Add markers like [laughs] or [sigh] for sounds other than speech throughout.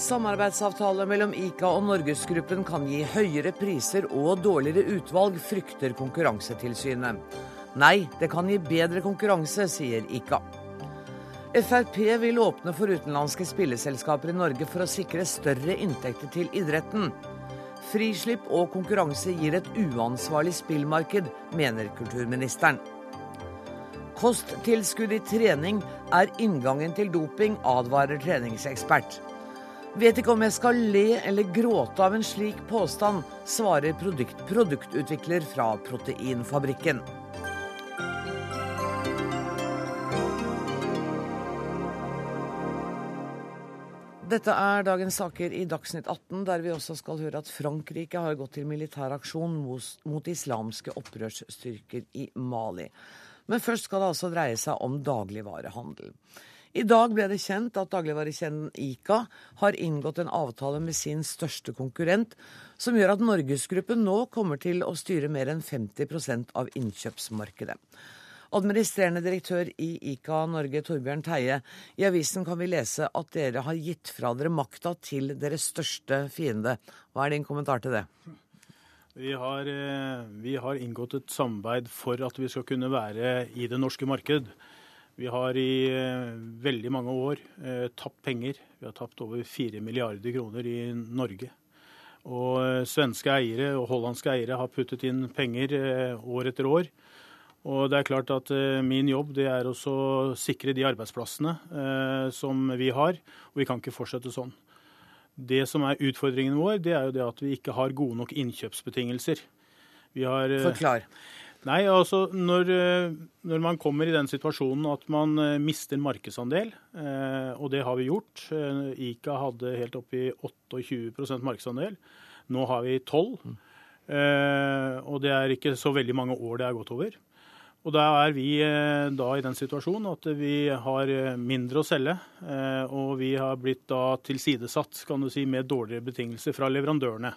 Samarbeidsavtale mellom ICA og Norgesgruppen kan gi høyere priser og dårligere utvalg, frykter Konkurransetilsynet. Nei, det kan gi bedre konkurranse, sier ICA. Frp vil åpne for utenlandske spilleselskaper i Norge for å sikre større inntekter til idretten. Frislipp og konkurranse gir et uansvarlig spillmarked, mener kulturministeren. Kosttilskudd i trening er inngangen til doping, advarer treningsekspert. Vet ikke om jeg skal le eller gråte av en slik påstand, svarer produkt, produktutvikler fra Proteinfabrikken. Dette er dagens saker i Dagsnytt 18, der vi også skal høre at Frankrike har gått til militæraksjon mot islamske opprørsstyrker i Mali. Men først skal det altså dreie seg om dagligvarehandel. I dag ble det kjent at dagligvarekjeden Ica har inngått en avtale med sin største konkurrent, som gjør at Norgesgruppen nå kommer til å styre mer enn 50% av innkjøpsmarkedet. Administrerende direktør i Ica Norge, Torbjørn Teie. I avisen kan vi lese at dere har gitt fra dere makta til deres største fiende. Hva er din kommentar til det? Vi har, eh, vi har, inngått et samarbeid for at vi skal kunne være i det norske marked. Vi har i eh, veldig mange år eh, tapt penger. Vi har tapt over 4 milliarder kroner i Norge. Og svenske eiere og hollandske eiere har puttet inn penger år etter år. Og det er klart at Min jobb det er å sikre de arbeidsplassene som vi har. Og vi kan ikke fortsette sånn. Det som er utfordringen vår, det er jo det at vi ikke har gode nok innkjøpsbetingelser. Har, Forklar. Nei, altså når, eh, når, man kommer i den situasjonen at man eh, mister markedsandel, eh, og det har vi gjort Ica hadde helt opp i 28% markedsandel. Nå har vi 12 mm. Og det er ikke så veldig mange år det er gått over. Og da er vi da i den situasjonen at vi har mindre å selge. Og vi har blitt da tilsidesatt kan du si, med dårligere betingelser fra leverandørene.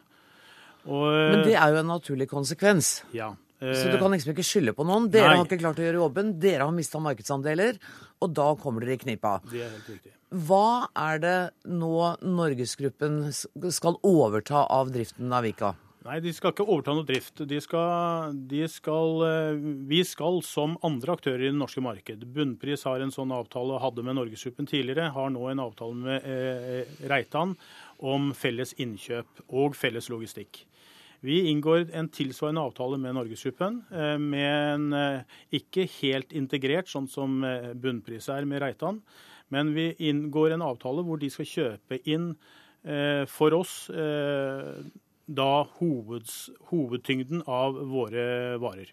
Og, Men det er jo en naturlig konsekvens? Ja. Så du kan liksom ikke skylde på noen. Dere Nei. har ikke klart å gjøre jobben. Dere har mista markedsandeler, og da kommer dere i knipa. Det er helt riktig. Hva er det nå Norgesgruppen skal overta av driften av Vika? Nei, de skal ikke overta noe drift. De skal, de skal, eh, vi skal som andre aktører i det norske marked. Bunnpris har en sånn avtale hadde med Norgesgruppen tidligere. Har nå en avtale med eh, Reitan om felles innkjøp og felles logistikk. Vi inngår en tilsvarende avtale med Norgesgruppen, eh, med en eh, ikke helt integrert, sånn som bunnpris er med Reitan. Men vi inngår en avtale hvor de skal kjøpe inn for oss da hoveds, hovedtyngden av våre varer.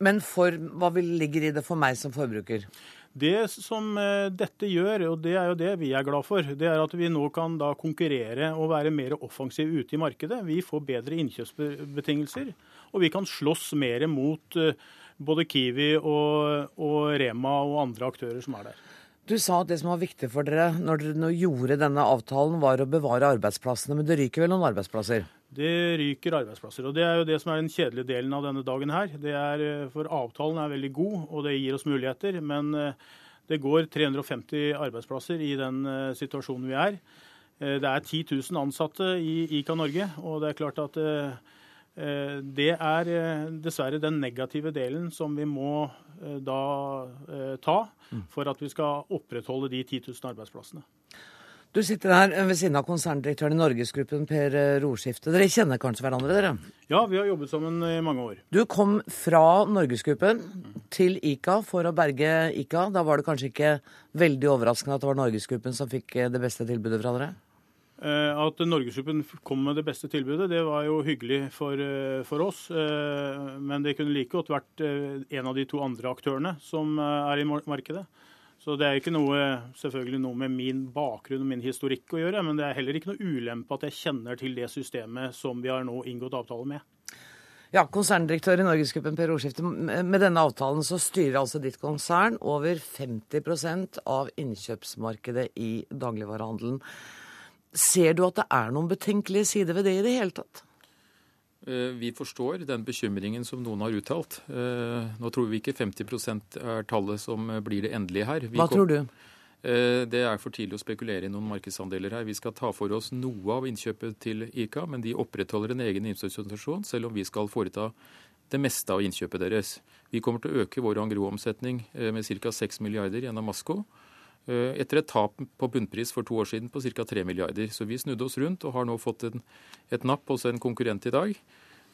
Men for, hva ligger i det for meg som forbruker? Det som eh, dette gjør, og det er jo det vi er glad for, det er at vi nå kan da konkurrere og være mer offensive ute i markedet. Vi får bedre innkjøpsbetingelser, og vi kan slåss mer mot eh, både Kiwi og, og Rema og andre aktører som er der. Du sa at det som var viktig for dere når dere gjorde denne avtalen, var å bevare arbeidsplassene. Men det ryker vel noen arbeidsplasser? Det ryker arbeidsplasser. og Det er jo det som er den kjedelige delen av denne dagen her. Er, eh, for avtalen er veldig god, og det gir oss muligheter. Men eh, det går 350 arbeidsplasser i den eh, situasjonen vi er. Det er 10 000 ansatte i ICA Norge, og det er klart at det er dessverre den negative delen som vi må da ta mm. for at vi skal opprettholde de 10 000 arbeidsplassene. Du sitter her ved siden av konserndirektøren i Norgesgruppen, Per Roskifte. Dere kjenner kanskje hverandre, dere? Ja, vi har jobbet sammen i mange år. Du kom fra Norgesgruppen til ICA for å berge ICA. Da var det kanskje ikke veldig overraskende at det var Norgesgruppen som fikk det beste tilbudet fra dere? Eh, at Norgesgruppen kom med det beste tilbudet, det var jo hyggelig for, eh, for, oss. Eh, men det kunne like godt vært en av de to andre aktørene som er i markedet. Så det er ikke noe, selvfølgelig noe med min bakgrunn og min historikk å gjøre, men det er heller ikke noe ulempe at jeg kjenner til det systemet som vi har nå inngått avtale med. Ja, Konserndirektør i Norgesgruppen Per Ordskifte, med denne avtalen så styrer altså ditt konsern over 50% av innkjøpsmarkedet i dagligvarehandelen. Ser du at det er noen betenkelige sider ved det i det hele tatt? Eh, vi forstår den bekymringen som noen har uttalt. Eh, nå tror vi ikke 50% er tallet som blir det endelige her. Vi Hva tror du? Det er for tidlig å spekulere i noen markedsandeler her. Vi skal ta for oss noe av innkjøpet til ICA, men de opprettholder en egen innkjøpsorganisasjon, selv om vi skal foreta det meste av innkjøpet deres. Vi kommer til å øke vår engrosomsetning med ca. 6 milliarder gjennom Masco. Eh, etter et tap på bunnpris for to år siden på ca. 3 milliarder. Så vi snudde oss rundt og har nå fått en, et napp hos en konkurrent i dag.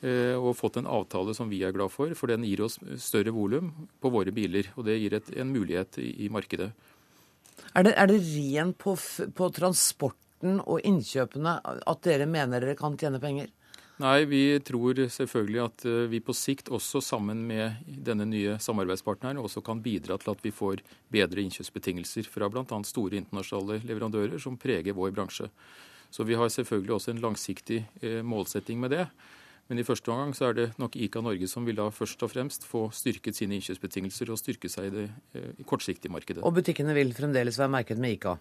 Eh, og fått en avtale som vi er glad for, for den gir oss større volum på våre biler. Og det gir et, en mulighet i, i markedet. Er det, er det ren på, på transporten og innkjøpene at dere mener dere kan tjene penger? Nei, vi tror selvfølgelig at eh, vi på sikt også sammen med denne nye samarbeidspartneren også kan bidra til at vi får bedre innkjøpsbetingelser fra bl.a. store internasjonale leverandører som preger vår bransje. Så vi har selvfølgelig også en langsiktig eh, målsetting med det. Men i første omgang så er det nok ICA Norge som vil da først og fremst få styrket sine innkjøpsbetingelser og styrke seg i det eh, kortsiktige markedet. Og butikkene vil fremdeles være merket med ICA?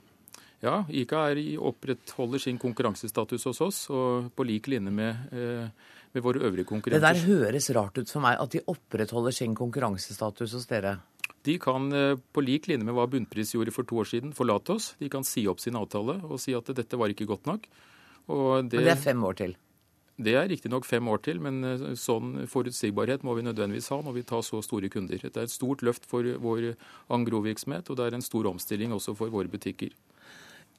Ja, ICA er, opprettholder sin konkurransestatus hos oss, og på lik linje med, eh, med, våre øvrige konkurrenter. Det der høres rart ut for meg, at de opprettholder sin konkurransestatus hos dere? De kan eh, på lik linje med hva Bunnpris gjorde for to år siden, forlate oss. De kan si opp sin avtale og si at dette var ikke godt nok. Og det, men det er fem år til? Det er riktignok fem år til, men eh, sånn forutsigbarhet må vi nødvendigvis ha når vi tar så store kunder. Det er et stort løft for vår Angro-virksomhet, og det er en stor omstilling også for våre butikker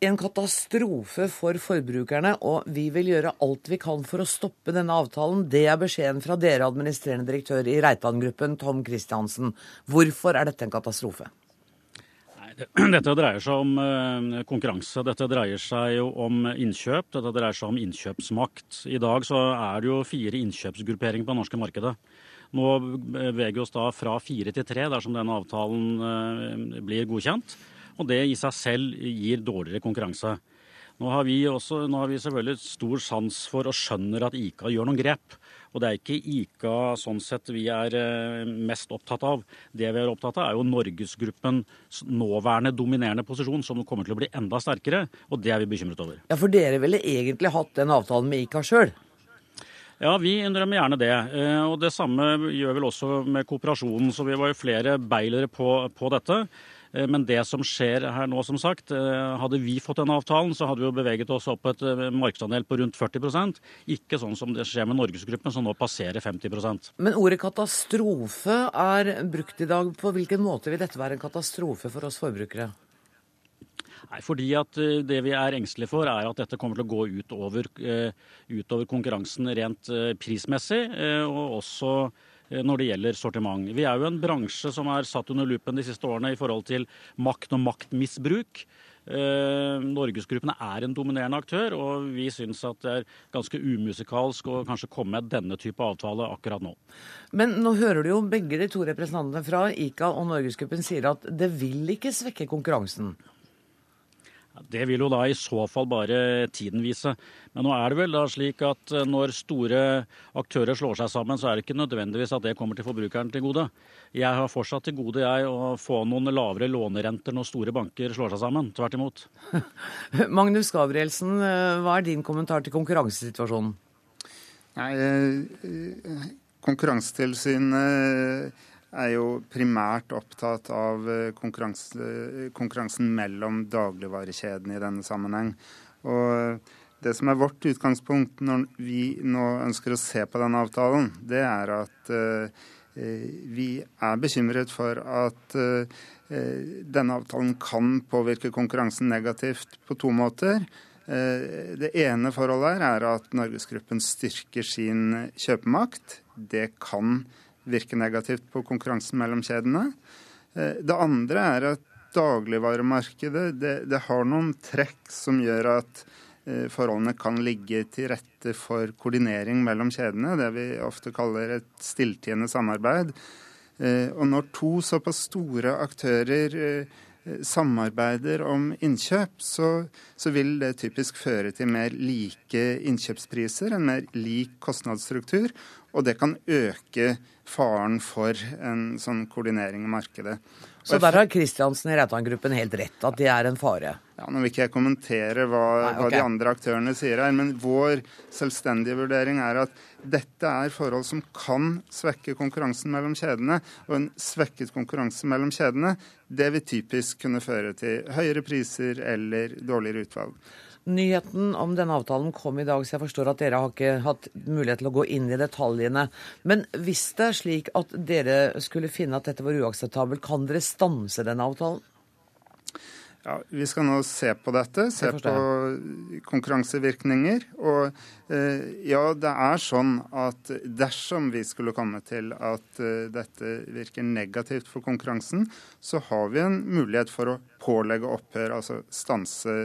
en katastrofe for forbrukerne, og vi vil gjøre alt vi kan for å stoppe denne avtalen. Det er beskjeden fra dere, administrerende direktør i Reitan-gruppen, Tom Christiansen. Hvorfor er dette en katastrofe? [clears throat] Dette dreier seg om eh, konkurranse. Dette dreier seg om innkjøp. Dette dreier seg om innkjøpsmakt. I dag så er det jo fire innkjøpsgrupperinger på det norske markedet. Nå beveger vi oss da fra fire til tre dersom denne avtalen eh, blir godkjent. Og det i seg selv gir dårligere konkurranse. Nå har, også, nå har vi selvfølgelig stor sans for og skjønner at ICA gjør noen grep. Og det er ikke ICA sånn sett vi er eh, mest opptatt av. Det vi er opptatt av, er jo Norgesgruppens nåværende dominerende posisjon, som kommer til å bli enda sterkere. Og det er vi bekymret over. Ja, For dere ville egentlig hatt den avtalen med ICA sjøl? Ja, vi innrømmer gjerne det. Eh, og det samme gjør vel også med kooperasjonen. Så vi var jo flere beilere på, på dette. Eh, men det som skjer her nå, som sagt, eh, hadde vi fått denne avtalen, så hadde vi jo beveget oss opp et eh, markedsandel på rundt 40% Ikke sånn som det skjer med Norgesgruppen, som nå passerer 50% Men ordet katastrofe er brukt i dag. På hvilken måte vil dette være en katastrofe for oss forbrukere? Nei, fordi at Det vi er engstelige for, er at dette kommer til å gå utover, utover konkurransen rent prismessig. og også når det gjelder sortiment. Vi er jo en bransje som er satt under lupen de siste årene i forhold til makt og maktmisbruk. Norgesgruppen Norgesgruppene er en dominerende aktør, og vi syns at det er ganske umusikalsk å kanskje komme med denne type avtale akkurat nå. Men nå hører du jo begge de to representantene fra ICA og Norgesgruppen sier at det vil ikke svekke konkurransen. Det vil jo da i så fall bare tiden vise. Men nå er det vel da slik at eh, når store aktører slår seg sammen, så er det ikke nødvendigvis at det kommer til forbrukeren til gode. Jeg har fortsatt til gode jeg å få noen lavere lånerenter når store banker slår seg sammen. Tvert imot. [laughs] Magnus Gabrielsen, eh, hva er din kommentar til konkurransesituasjonen? Nei, eh, Konkurransetilsynet er jo primært opptatt av eh, konkurranse, konkurransen mellom dagligvarekjedene i denne sammenheng. Og det som er vårt utgangspunkt når vi nå ønsker å se på denne avtalen, det er at vi er bekymret for at denne avtalen kan påvirke konkurransen negativt på to måter. Det ene forholdet er at Norgesgruppen styrker sin kjøpemakt. Det kan virke negativt på konkurransen mellom kjedene. Eh, det andre er at dagligvaremarkedet det, det har noen trekk som gjør at eh, forholdene kan ligge til rette for koordinering mellom kjedene. Det vi ofte kaller et stilltiende samarbeid. Eh, og når to såpass store aktører samarbeider om innkjøp, så, så, vil det typisk føre til mer like innkjøpspriser, en mer lik kostnadsstruktur, og det kan øke faren for en sånn koordinering i markedet. Så der har Kristiansen i Reitan-gruppen helt rett, at det er en fare? Ja, Nå vil ikke jeg kommentere hva, Nei, okay. hva, de andre aktørene sier her, men vår selvstendige vurdering er at dette er forhold som kan svekke konkurransen mellom kjedene. Og en svekket konkurranse mellom kjedene, det vil typisk kunne føre til høyere priser eller dårligere utvalg. Nyheten om denne avtalen kom i dag, så jeg forstår at dere har ikke hatt mulighet til å gå inn i detaljene. Men hvis det er slik at dere skulle finne at dette var uakseptabelt, kan dere stanse denne avtalen? Ja, Vi skal nå se på dette, se på konkurransevirkninger. Og eh, ja, det er sånn at dersom vi skulle komme til at eh, dette virker negativt for konkurransen, så har vi en mulighet for å pålegge opphør, altså stanse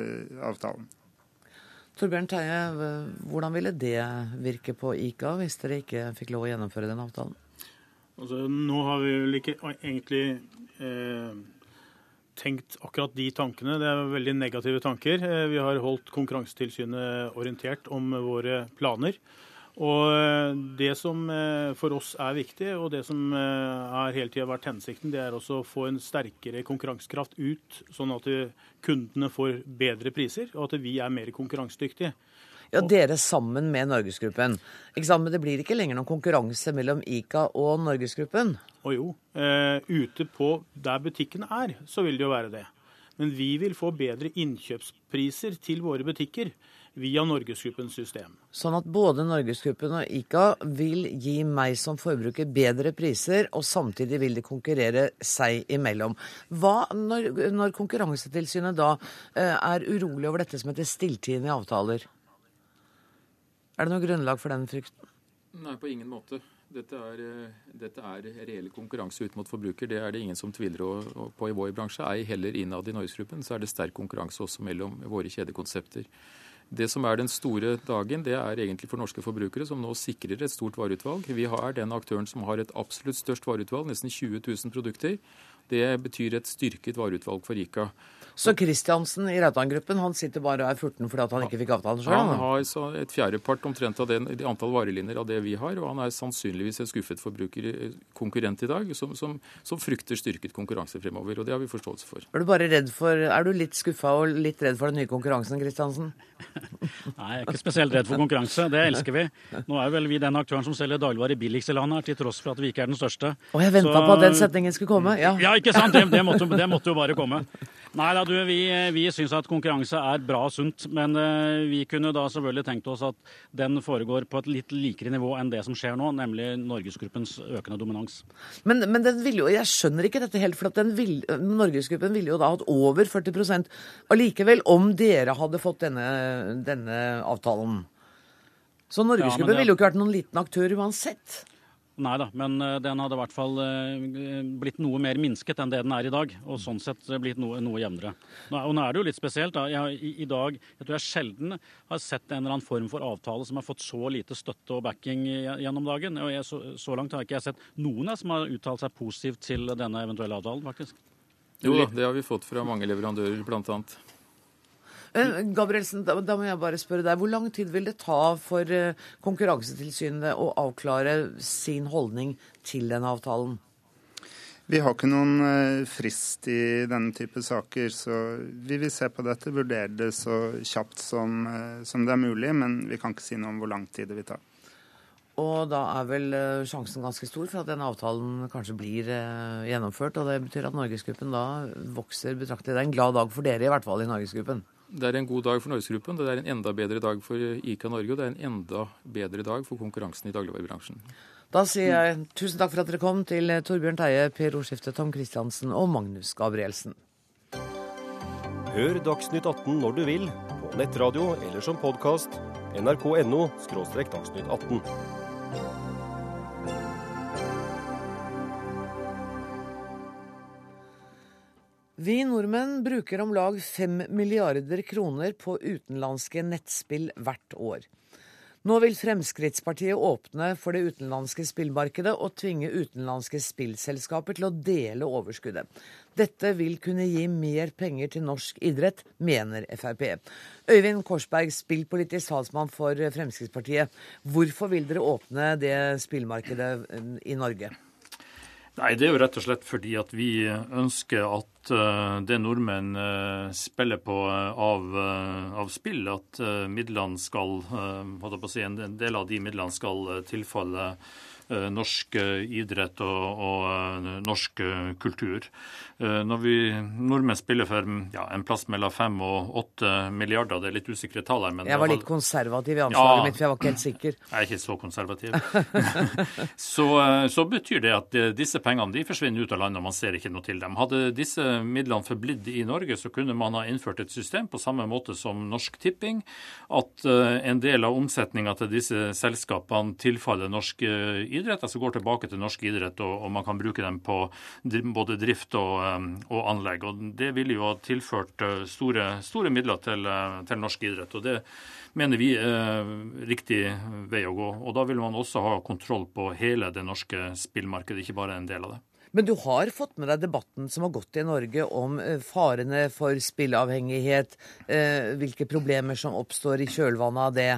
avtalen. Torbjørn Teie, hvordan ville det virke på ICA hvis dere ikke fikk lov å gjennomføre den avtalen? Altså, nå har vi vel ikke egentlig eh tenkt akkurat de tankene. Det er veldig negative tanker. Eh, vi har holdt Konkurransetilsynet orientert om våre planer. Og eh, Det som eh, for oss er viktig, og det som har hele tida vært hensikten, det er også å få en sterkere konkurransekraft ut, sånn at kundene får bedre priser, og at vi er mer konkurransedyktige. Ja, Dere sammen med Norgesgruppen. Ikke sant? Men det blir ikke lenger noen konkurranse mellom ICA og Norgesgruppen? Å jo. Eh, ute på der butikkene er, så vil det jo være det. Men vi vil få bedre innkjøpspriser til våre butikker via Norgesgruppens system. Sånn at både Norgesgruppen og ICA vil gi meg som forbruker bedre priser, og samtidig vil de konkurrere seg imellom. Hva når, når Konkurransetilsynet da eh, er urolig over dette som heter stilltiende avtaler? Er det noe grunnlag for den frykten? Nei, på ingen måte. Dette er, eh, dette er reell konkurranse ut mot forbruker. Det er det ingen som tviler på i vår bransje. Ei heller innad i Norgesgruppen så er det sterk konkurranse også mellom våre kjedekonsepter. Det som er den store dagen, det er egentlig for norske forbrukere, som nå sikrer et stort vareutvalg. Vi har den aktøren som har et absolutt størst vareutvalg, nesten 20 000 produkter. Det betyr et styrket vareutvalg for ICA. Så Kristiansen i Reitan-gruppen han sitter bare og er 14 fordi han ikke fikk avtalen sjøl? Han har så et fjerdepart omtrent av det, antall varelinjer av det vi har, og han er sannsynligvis en skuffet forbruker, eh, konkurrent i dag, som, som, som, frykter styrket konkurranse fremover. og Det har vi forståelse for. Er du bare redd for, er du litt skuffa og litt redd for den nye konkurransen, Kristiansen? [laughs] Nei, jeg er ikke spesielt redd for konkurranse. Det elsker vi. Nå er vel vi den aktøren som selger dagligvarer billigst i landet, til tross for at vi ikke er den største. Og jeg venta på at den setningen skulle komme. Ja, ja ikke sant? Det, det, måtte, det måtte jo bare komme. Nei da, du, vi, vi syns at konkurranse er bra og sunt. Men uh, vi kunne da selvfølgelig tenkt oss at den foregår på et litt likere nivå enn det som skjer nå, nemlig Norgesgruppens økende dominans. Men, men den ville jo, jeg skjønner ikke dette helt, for at vil, Norgesgruppen ville jo da hatt over 40% allikevel om dere hadde fått denne, denne avtalen. Så Norgesgruppen ja, det... ville jo ikke vært noen liten aktør uansett. Nei da, men eh, den hadde i hvert fall eh, blitt noe mer minsket enn det den er i dag. Og sånn sett blitt noe, noe jevnere. Og nå er det jo litt spesielt. da, jeg, i, i, dag, jeg tror jeg sjelden har sett en eller annen form for avtale som har fått så lite støtte og backing gjennom dagen. Og jeg, så, så, langt har jeg ikke sett noen som har uttalt seg positivt til denne eventuelle avtalen, faktisk. Jo da, det har vi fått fra mange leverandører, blant annet. Eh, Gabrielsen, da, da, må jeg bare spørre deg. Hvor lang tid vil det ta for uh, Konkurransetilsynet å avklare sin holdning til den avtalen? Vi har ikke noen uh, frist i denne type saker, så vi vil se på dette, vurdere det så kjapt som, som det er mulig, men vi kan ikke si noe om hvor lang tid det vil ta. Og da er vel sjansen ganske stor for at den avtalen kanskje blir gjennomført. Og det betyr at Norgesgruppen da vokser betraktelig. Det er en glad dag for dere, i hvert fall i Norgesgruppen. Det er en god dag for Norgesgruppen, det er en enda bedre dag for ICA Norge, og det er en enda bedre dag for konkurransen i dagligvarebransjen. Da sier jeg tusen takk for at dere kom til Torbjørn Teie, Per Ordskifte, Tom Christiansen og Magnus Gabrielsen. Hør Dagsnytt 18 når du vil, på nettradio eller som podkast. nrk.no – dagsnytt 18. Vi nordmenn bruker om lag fem milliarder kroner på utenlandske nettspill hvert år. Nå vil Fremskrittspartiet åpne for det utenlandske spillmarkedet og tvinge utenlandske spillselskaper til å dele overskuddet. Dette vil kunne gi mer penger til norsk idrett, mener Frp. Øyvind Korsberg, spillpolitisk talsmann for Fremskrittspartiet. Hvorfor vil dere åpne det spillmarkedet i Norge? Nei, Det er jo rett og slett fordi at vi ønsker at uh, det nordmenn uh, spiller på uh, av, av, spill, at midlene skal, si, en del av de midlene skal tilfalle norsk idrett og, og norsk kultur. Eh, når vi nordmenn spiller for ja, en plass mellom fem og åtte milliarder, det er litt usikre tall her. jeg var litt konservativ i anslaget ja, mitt, for jeg var ikke helt sikker. [laughs] Jeg er ikke så konservativ. [laughs] så, eh, så, betyr det at eh, disse pengene de forsvinner ut av landet, og man ser ikke noe til dem. Hadde disse midlene forblitt i Norge, så kunne man ha innført et system på samme måte som Norsk Tipping, at en del av omsetninga til disse selskapene tilfaller norsk idrett, altså går tilbake til norsk idrett, og, og man kan bruke dem på både drift og Um, og anlegg. og Det ville jo ha tilført uh, store, store midler til, uh, til, norsk idrett. og Det mener vi er riktig vei å gå. og Da vil man også ha kontroll på hele det norske spillmarkedet, ikke bare en del av det. Men du har fått med deg debatten som har gått i Norge om uh, farene for spilleavhengighet, hvilke problemer som oppstår i kjølvannet av det.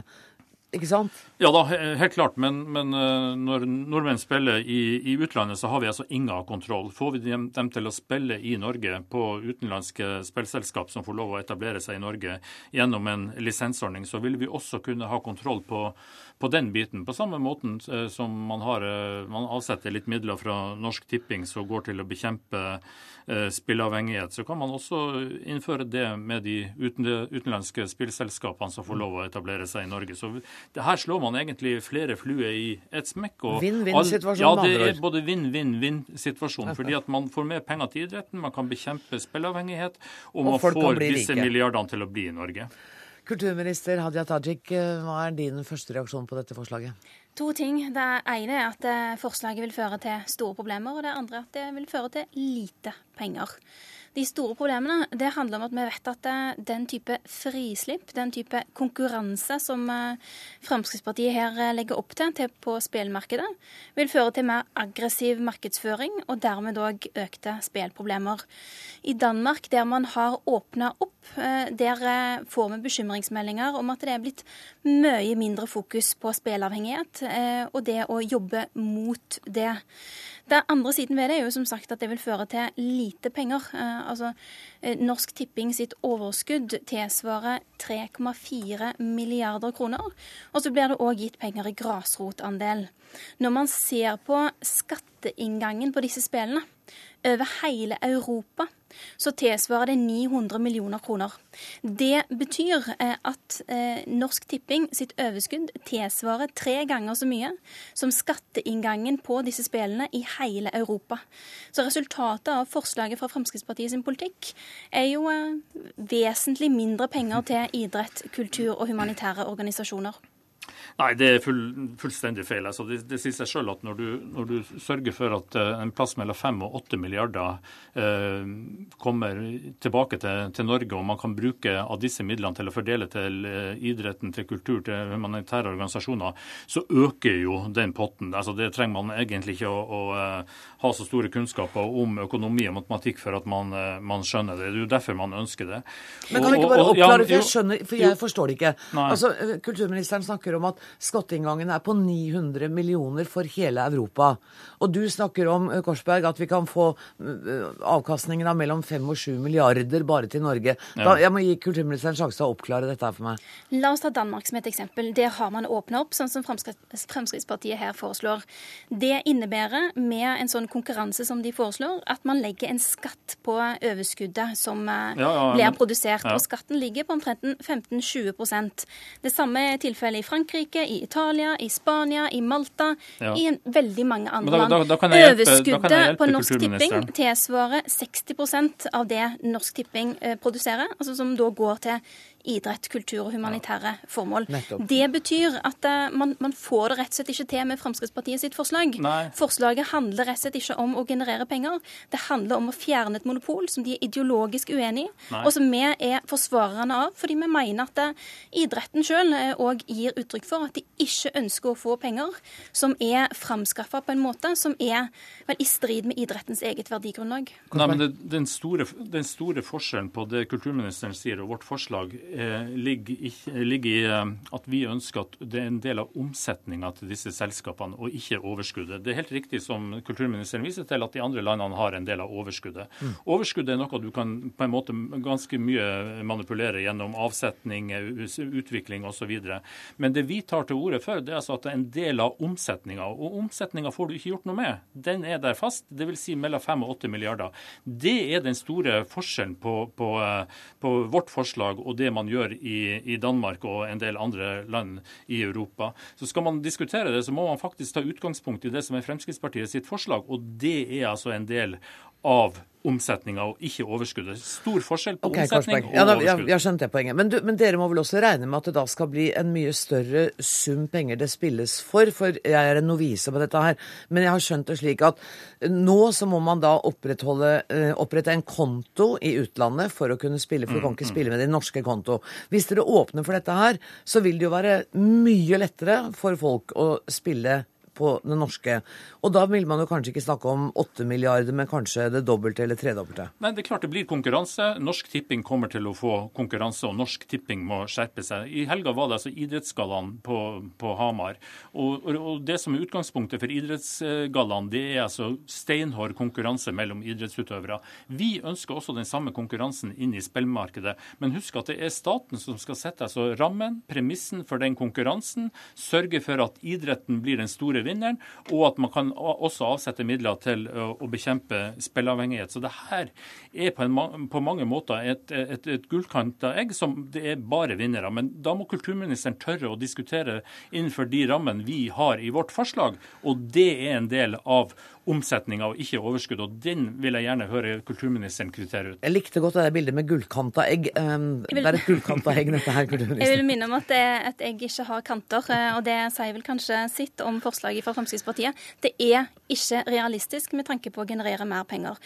Ikke sant? Ja da, helt klart. Men, men eh, når nordmenn spiller i, i, utlandet, så har vi altså ingen kontroll. Får vi dem, dem, til å spille i Norge på utenlandske spillselskap som får lov å etablere seg i Norge gjennom en lisensordning, så vil vi også kunne ha kontroll på, på den biten. På samme måten eh, som man, har, eh, man avsetter litt midler fra Norsk Tipping som går til å bekjempe spilleavhengighet, så kan man også innføre det med de utenlandske spillselskapene som får lov å etablere seg i Norge. Så det her slår man egentlig flere fluer i ett smekk. Vinn-vinn-situasjon, Ja, det er både vinn-vinn-vinn-situasjon. Fordi at man får mer penger til idretten, man kan bekjempe spilleavhengighet, og, og man får disse milliardene til å bli i Norge. Kulturminister Hadia Tajik, hva er din første reaksjon på dette forslaget? To ting. Det ene er at eh, forslaget vil føre til store problemer, og det andre at det vil føre til lite penger. De store problemene det handler om at vi vet at eh, den type frislipp, den type konkurranse som eh, Fremskrittspartiet her eh, legger opp til, til på spillmarkedet, vil føre til mer aggressiv markedsføring og dermed òg økte spillproblemer. I Danmark, der man har åpna opp, der får vi bekymringsmeldinger om at det er blitt mye mindre fokus på spillavhengighet og det å jobbe mot det. Det andre siden ved det er jo som sagt at det vil føre til lite penger. Eh, altså, eh, Norsk Tipping sitt overskudd tilsvarer 3,4 milliarder kroner. Og så blir det òg gitt penger i grasrotandel. Når man ser på skatteinngangen på disse spillene over hele Europa, så tilsvarer det 900 millioner kroner. Det betyr eh, at eh, Norsk Tipping sitt overskudd tilsvarer tre ganger så mye som skatteinngangen på disse spillene i hele Europa. Så resultatet av forslaget fra Fremskrittspartiet sin politikk er jo eh, vesentlig mindre penger til idrett, kultur og humanitære organisasjoner. Nei, det er full, fullstendig feil. Altså, det, det, sier seg selv at når du, når du, sørger for at uh, en plass mellom 5 og 8 milliarder eh, kommer tilbake til, til, Norge, og man kan bruke av disse midlene til å fordele til uh, idretten, til kultur, til humanitære organisasjoner, så øker jo den potten. Altså, det trenger man egentlig ikke å, å ha så store kunnskaper om økonomi og matematikk for at man, man, skjønner det. Det er jo derfor man ønsker det. Men kan vi ikke bare oppklare, for jeg skjønner, for jeg forstår det ikke. Altså, Kulturministeren snakker om at skatteinngangen er på 900 millioner for hele Europa. Og du snakker om eh, Korsberg, at vi kan få eh, avkastningen av mellom 5 og 7 milliarder bare til Norge. Da, jeg må gi kulturministeren sjanse til å oppklare dette her for meg. La oss ta Danmark som et eksempel. Der har man åpna opp, sånn som Fremskrittspartiet her foreslår. Det innebærer, med en sånn konkurranse som de foreslår, at man legger en skatt på overskuddet som eh, ja, ja, blir produsert. Og skatten ligger på omtrent 15-20% Det samme er tilfellet i Frankrike. I Italia, i Spania, i Malta, ja. i veldig mange andre land. Overskuddet på Norsk Tipping tilsvarer 60% av det Norsk Tipping eh, produserer, altså som da går til idrett, kultur og humanitære formål. Nettopp. Det betyr at uh, man, man, får det rett og slett ikke til med Fremskrittspartiet sitt forslag. Nei. Forslaget handler rett og slett ikke om å generere penger. Det handler om å fjerne et monopol som de er ideologisk uenig i, og som vi er forsvarerne av, fordi vi mener at uh, idretten sjøl òg uh, gir uttrykk for at de ikke ønsker å få penger som er framskaffa på en måte som er vel, i strid med idrettens eget verdigrunnlag. Nei, men det, den, store, den store forskjellen på det kulturministeren sier og vårt forslag eh, ligger, ligger, i eh, at vi ønsker at det er en del av omsetninga til disse selskapene, og ikke overskuddet. Det er helt riktig som kulturministeren viser til, at de andre landene har en del av overskuddet. Mm. Overskuddet er noe du kan på en måte ganske mye manipulere gjennom avsetning, utvikling osv. Men det vi tar til orde for, det er altså at det er en del av omsetninga. Og omsetninga får du ikke gjort noe med. Den er der fast, dvs. Si mellom 5 og 8 milliarder. Det er den store forskjellen på, på, på vårt forslag og det man gjør i, i, Danmark og en del andre land i Europa. Så Skal man diskutere det, så må man faktisk ta utgangspunkt i det som er Fremskrittspartiet sitt forslag. Og det er altså en del av omsetninga og ikke overskuddet. Stor forskjell på okay, omsetning og ja, da, overskudd. Jeg skjønte skjønt det poenget. Men, du, men, dere må vel også regne med at det da skal bli en mye større sum penger det spilles for? For jeg er en novise på dette her. Men jeg har skjønt det slik at nå så må man da eh, opprette en konto i utlandet for å kunne spille, for du kan ikke mm, mm. spille med din norske konto. Hvis dere åpner for dette her, så vil det jo være mye lettere for folk å spille på det norske. Og da vil man jo kanskje ikke snakke om 8 milliarder, men kanskje det dobbelte eller tredobbelte. Nei, det er klart det blir konkurranse. Norsk Tipping kommer til å få konkurranse, og Norsk Tipping må skjerpe seg. I helga var det altså Idrettsgallaen på, på Hamar. Og, og, det som er utgangspunktet for Idrettsgallaen, det er altså steinhard konkurranse mellom idrettsutøvere. Vi ønsker også den samme konkurransen inn i spillmarkedet. Men husk at det er staten som skal sette altså rammen, premissen for den konkurransen, sørge for at idretten blir den store vinneren, og at man kan også avsette midler til å bekjempe spilleavhengighet. Så det her er på, en, på mange måter et, et, et gullkanta egg som det er bare vinnere. Men da må kulturministeren tørre å diskutere innenfor de rammene vi har i vårt forslag, og det er en del av omsetninga og ikke overskudd. og Den vil jeg gjerne høre kulturministeren kvittere ut. Jeg likte godt det bildet med gullkanta egg. Ehm, det er et gullkanta egg, dette her, kulturminister. Jeg vil minne om at et egg ikke har kanter, eh, og det sier vel kanskje sitt om forslaget fra Fremskrittspartiet. Det er ikke realistisk med tanke på å generere mer penger.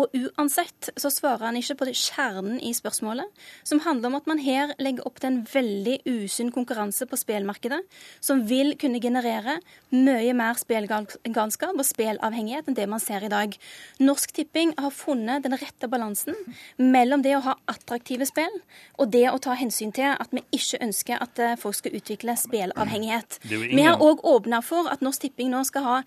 Og uansett så svarer han ikke på kjernen i spørsmålet, som handler om at man her legger opp til en veldig usunn konkurranse på spillmarkedet, som vil kunne generere mye mer spillgalskap og spillavhengighet enn det man ser i dag. Norsk Tipping har funnet den rette balansen mellom det å ha attraktive spill og det å ta hensyn til at vi ikke ønsker at eh, folk skal utvikle spillavhengighet. Vi har òg åpna for at Norsk Tipping nå skal ha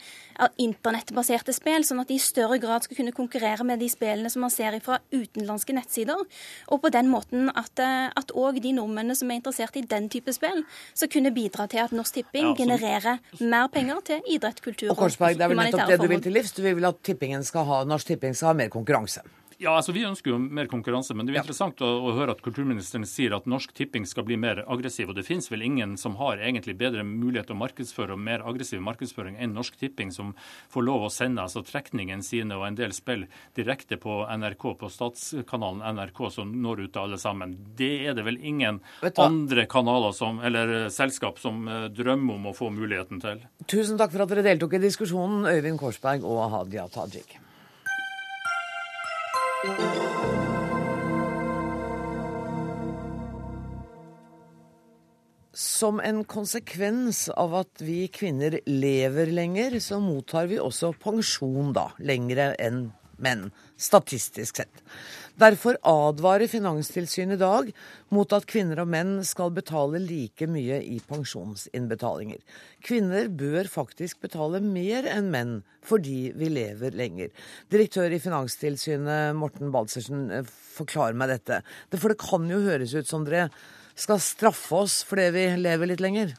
internettbaserte spill, sånn at de i større grad skal kunne konkurrere med de spillene som man ser fra utenlandske nettsider. Og på den måten at òg de nordmennene som er interessert i den type spill, skal kunne bidra til at Norsk Tipping ja, genererer mer penger til idrett, kultur og, og Korsberg, det er vel nettopp det du vil til livs? Du vil at tippingen skal ha, Norsk Tipping skal ha mer konkurranse? Ja, altså Vi ønsker jo mer konkurranse, men det er ja. interessant å, å, høre at kulturministeren sier at Norsk Tipping skal bli mer aggressiv. og Det finnes vel ingen som har egentlig bedre mulighet til å markedsføre og mer aggressiv markedsføring enn Norsk Tipping, som får lov å sende altså trekningen sine og en del spill direkte på NRK, på statskanalen NRK, som når ut til alle sammen. Det er det vel ingen andre kanaler som, eller selskap som uh, drømmer om å få muligheten til. Tusen takk for at dere deltok i diskusjonen, Øyvind Korsberg og Hadia Tajik. Som en konsekvens av at vi kvinner lever lenger, så mottar vi også pensjon da, lengre enn menn, statistisk sett. Derfor advarer Finanstilsynet i dag mot at kvinner og menn skal betale like mye i pensjonsinnbetalinger. Kvinner bør faktisk betale mer enn menn fordi vi lever lenger. Direktør i Finanstilsynet Morten Balsersen, forklar meg dette. For det kan jo høres ut som dere skal straffe oss fordi vi lever litt lenger?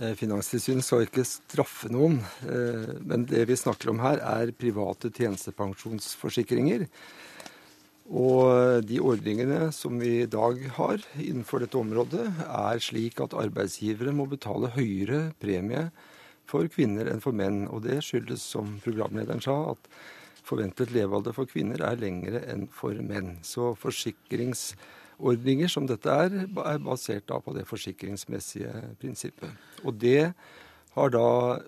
Eh, Finanstilsynet skal ikke straffe noen, eh, men det vi snakker om her, er private tjenestepensjonsforsikringer. Og de ordningene som vi i dag har innenfor dette området, er slik at arbeidsgivere må betale høyere premie for kvinner enn for menn. Og det skyldes, som programlederen sa, at forventet levealder for kvinner er lengre enn for menn. Så forsikringsordninger som dette er, er basert da på det forsikringsmessige prinsippet. Og det har da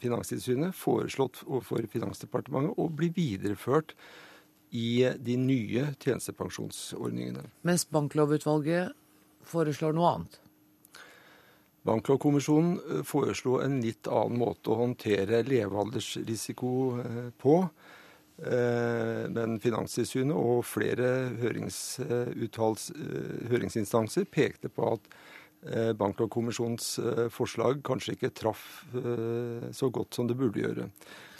Finanstilsynet foreslått overfor Finansdepartementet å bli videreført i de nye tjenestepensjonsordningene. Mens Banklovutvalget foreslår noe annet? Banklovkommisjonen eh, foreslo en litt annen måte å håndtere levealdersrisiko eh, på. Men Finanstilsynet og flere høringsinstanser pekte på at Banklovkommisjonens forslag kanskje ikke traff så godt som det burde gjøre.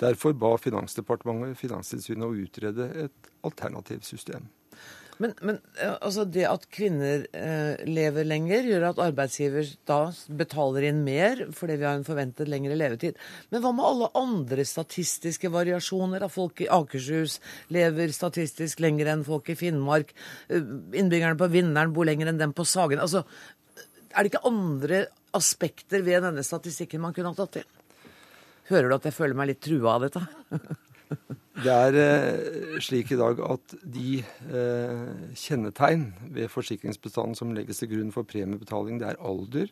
Derfor ba Finansdepartementet Finanstilsynet å utrede et alternativt system. Men, men altså det at kvinner eh, lever lenger, gjør at arbeidsgiver da betaler inn mer fordi vi har en forventet lengre levetid. Men hva med alle andre statistiske variasjoner? At folk i Akershus lever statistisk lenger enn folk i Finnmark. Eh, innbyggerne på Vinneren bor lenger enn dem på Sagen. Altså, er det ikke andre aspekter ved denne statistikken man kunne ha tatt til? Hører du at jeg føler meg litt trua av dette? [laughs] Det er eh, slik i dag at de eh, kjennetegn ved forsikringsbestanden som legges til grunn for premiebetaling, det er alder,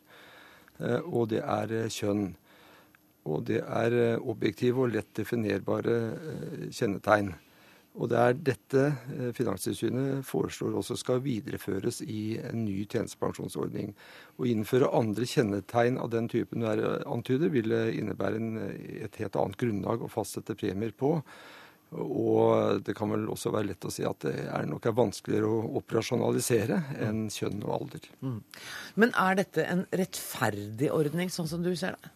eh, og det er kjønn. Og det er objektive og lett definerbare kjennetegn. Og det er dette Finanstilsynet foreslår også skal videreføres i en ny tjenestepensjonsordning. Å innføre andre kjennetegn av den typen du antyder, vil innebære en, et helt annet grunnlag å fastsette premier på. Og det kan vel også være lett å si at det er nok er vanskeligere å operasjonalisere enn kjønn og alder. Mm. Men er dette en rettferdig ordning, sånn som du ser det?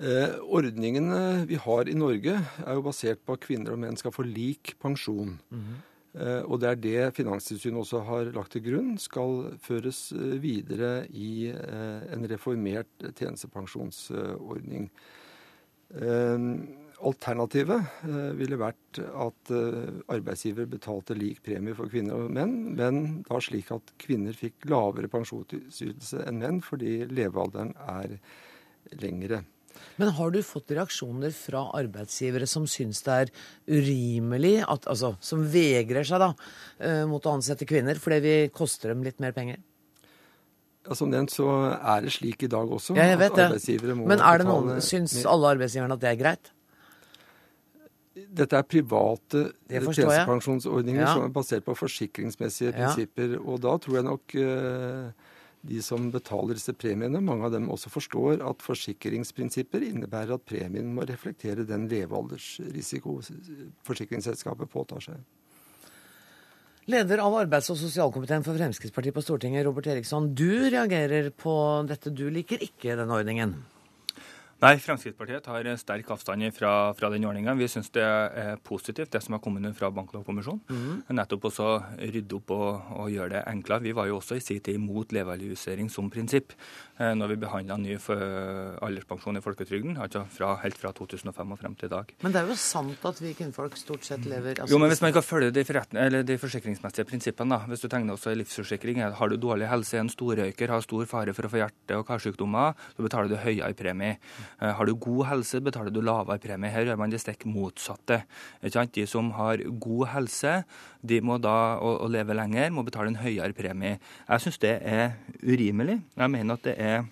Eh, ordningene vi har i Norge, er jo basert på at kvinner og menn skal få lik pensjon. Mm eh, og det er det Finanstilsynet også har lagt til grunn skal føres eh, videre i eh, en reformert tjenestepensjonsordning. Eh, Alternativet eh, ville vært at eh, arbeidsgiver betalte lik premie for kvinner og menn, men da slik at kvinner fikk lavere pensjonsytelse enn menn fordi levealderen er lengre. Men har du fått reaksjoner fra arbeidsgivere som syns det er urimelig, at, altså som vegrer seg da eh, mot å ansette kvinner fordi vi koster dem litt mer penger? Ja, Som nevnt så er det slik i dag også. Ja, jeg vet det. Men er det noen, syns alle arbeidsgiverne at det er greit? Dette er private tjenestepensjonsordninger ja. som er basert på forsikringsmessige prinsipper. Ja. Og da tror jeg nok uh, de som betaler disse premiene, mange av dem også forstår at forsikringsprinsipper innebærer at premien må reflektere den levealdersrisiko forsikringsselskapet påtar seg. Leder av arbeids- og sosialkomiteen for Fremskrittspartiet på Stortinget, Robert Eriksson. Du reagerer på dette. Du liker ikke denne ordningen? Nei, Fremskrittspartiet tar sterk avstand fra, fra den ordninga. Vi syns det er positivt, det som har kommet fra Banklovkommisjonen. Mm. Nettopp også rydde opp og, og, gjøre det enklere. Vi var jo også i sin tid imot levealdersjustering som prinsipp eh, når vi behandla ny alderspensjon i folketrygden, altså fra, helt fra 2005 og frem til i dag. Men det er jo sant at vi kvinnfolk stort sett lever altså, Jo, men hvis man ikke følger de, de forsikringsmessige prinsippene, da. Hvis du tegner også livsforsikring, har du dårlig helse, er en storrøyker, har stor fare for å få hjerte- og karsykdommer, så betaler du høyere premie. Eh, har du god helse, betaler du lavere premie. Her gjør man det stikk motsatte. De som har god helse de må da, og, og lever lenger, må betale en høyere premie. Jeg syns det er urimelig. Jeg mener at det er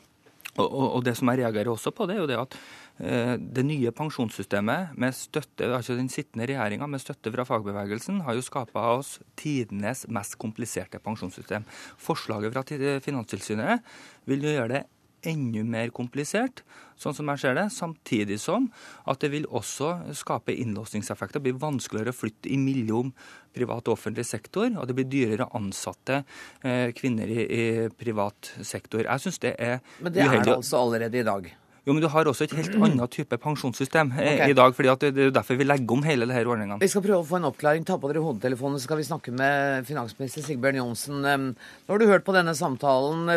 og, det som jeg reagerer også på, det er jo det at eh, det nye pensjonssystemet, med støtte, altså den sittende regjeringa med støtte fra fagbevegelsen, har jo skapa oss tidenes mest kompliserte pensjonssystem. Forslaget fra Finanstilsynet vil jo gjøre det enda mer komplisert, sånn som jeg ser det. Samtidig som at det vil også skape innlåsningseffekter. Det blir vanskeligere å flytte i mellom privat og offentlig sektor, og det blir dyrere å ansette eh, kvinner i, i, privat sektor. Jeg synes det er uheldig. Men det er det altså allerede i dag? Jo, men du har også et helt [clears throat] annet type pensjonssystem eh, okay. i dag. fordi Det er derfor vi legger om hele disse ordningene. Vi skal prøve å få en oppklaring. Ta på dere hodetelefonene, så skal vi snakke med finansminister Sigbjørn Johnsen. Nå har du hørt på denne samtalen.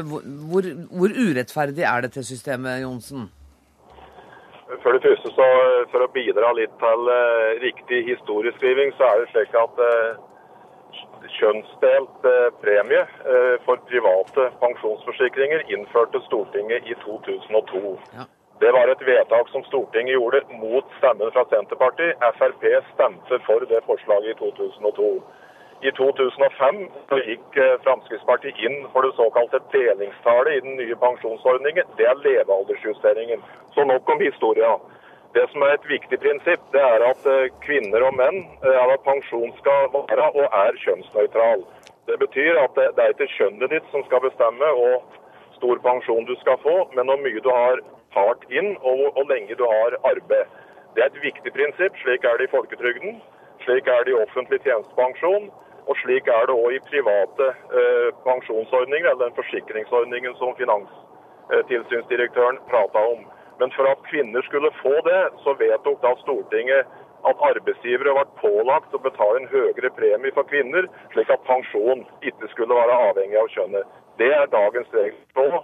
Hvor, hvor urettferdig er dette systemet, Johnsen? For det første, så for å bidra litt til riktig historieskriving, så er det slik at kjønnsdelt premie for private pensjonsforsikringer innførte Stortinget i 2002. Ja. Det var et vedtak som Stortinget gjorde mot stemmen fra Senterpartiet. Frp stemte for det forslaget i 2002. I 2005 gikk eh, Fremskrittspartiet inn for det såkalte delingstallet i den nye pensjonsordningen. Det er levealdersjusteringen. Så nok om historia. Det som er et viktig prinsipp, det er at eh, kvinner og menn, eller at pensjon skal være og er kjønnsnøytral. Det betyr at det er ikke kjønnet ditt som skal bestemme hvor stor pensjon du skal få, men hvor mye du har hardt inn, og hvor lenge du har arbeid. Det er et viktig prinsipp. Slik er det i folketrygden. Slik er det i offentlig tjenestepensjon. Og slik er det òg i private eh, pensjonsordninger, eller den forsikringsordningen som finanstilsynsdirektøren prata om. Men for at kvinner skulle få det, så vedtok da Stortinget at arbeidsgivere ble pålagt å betale en høyere premie for kvinner, slik at pensjon ikke skulle være avhengig av kjønnet. Det er dagens regel.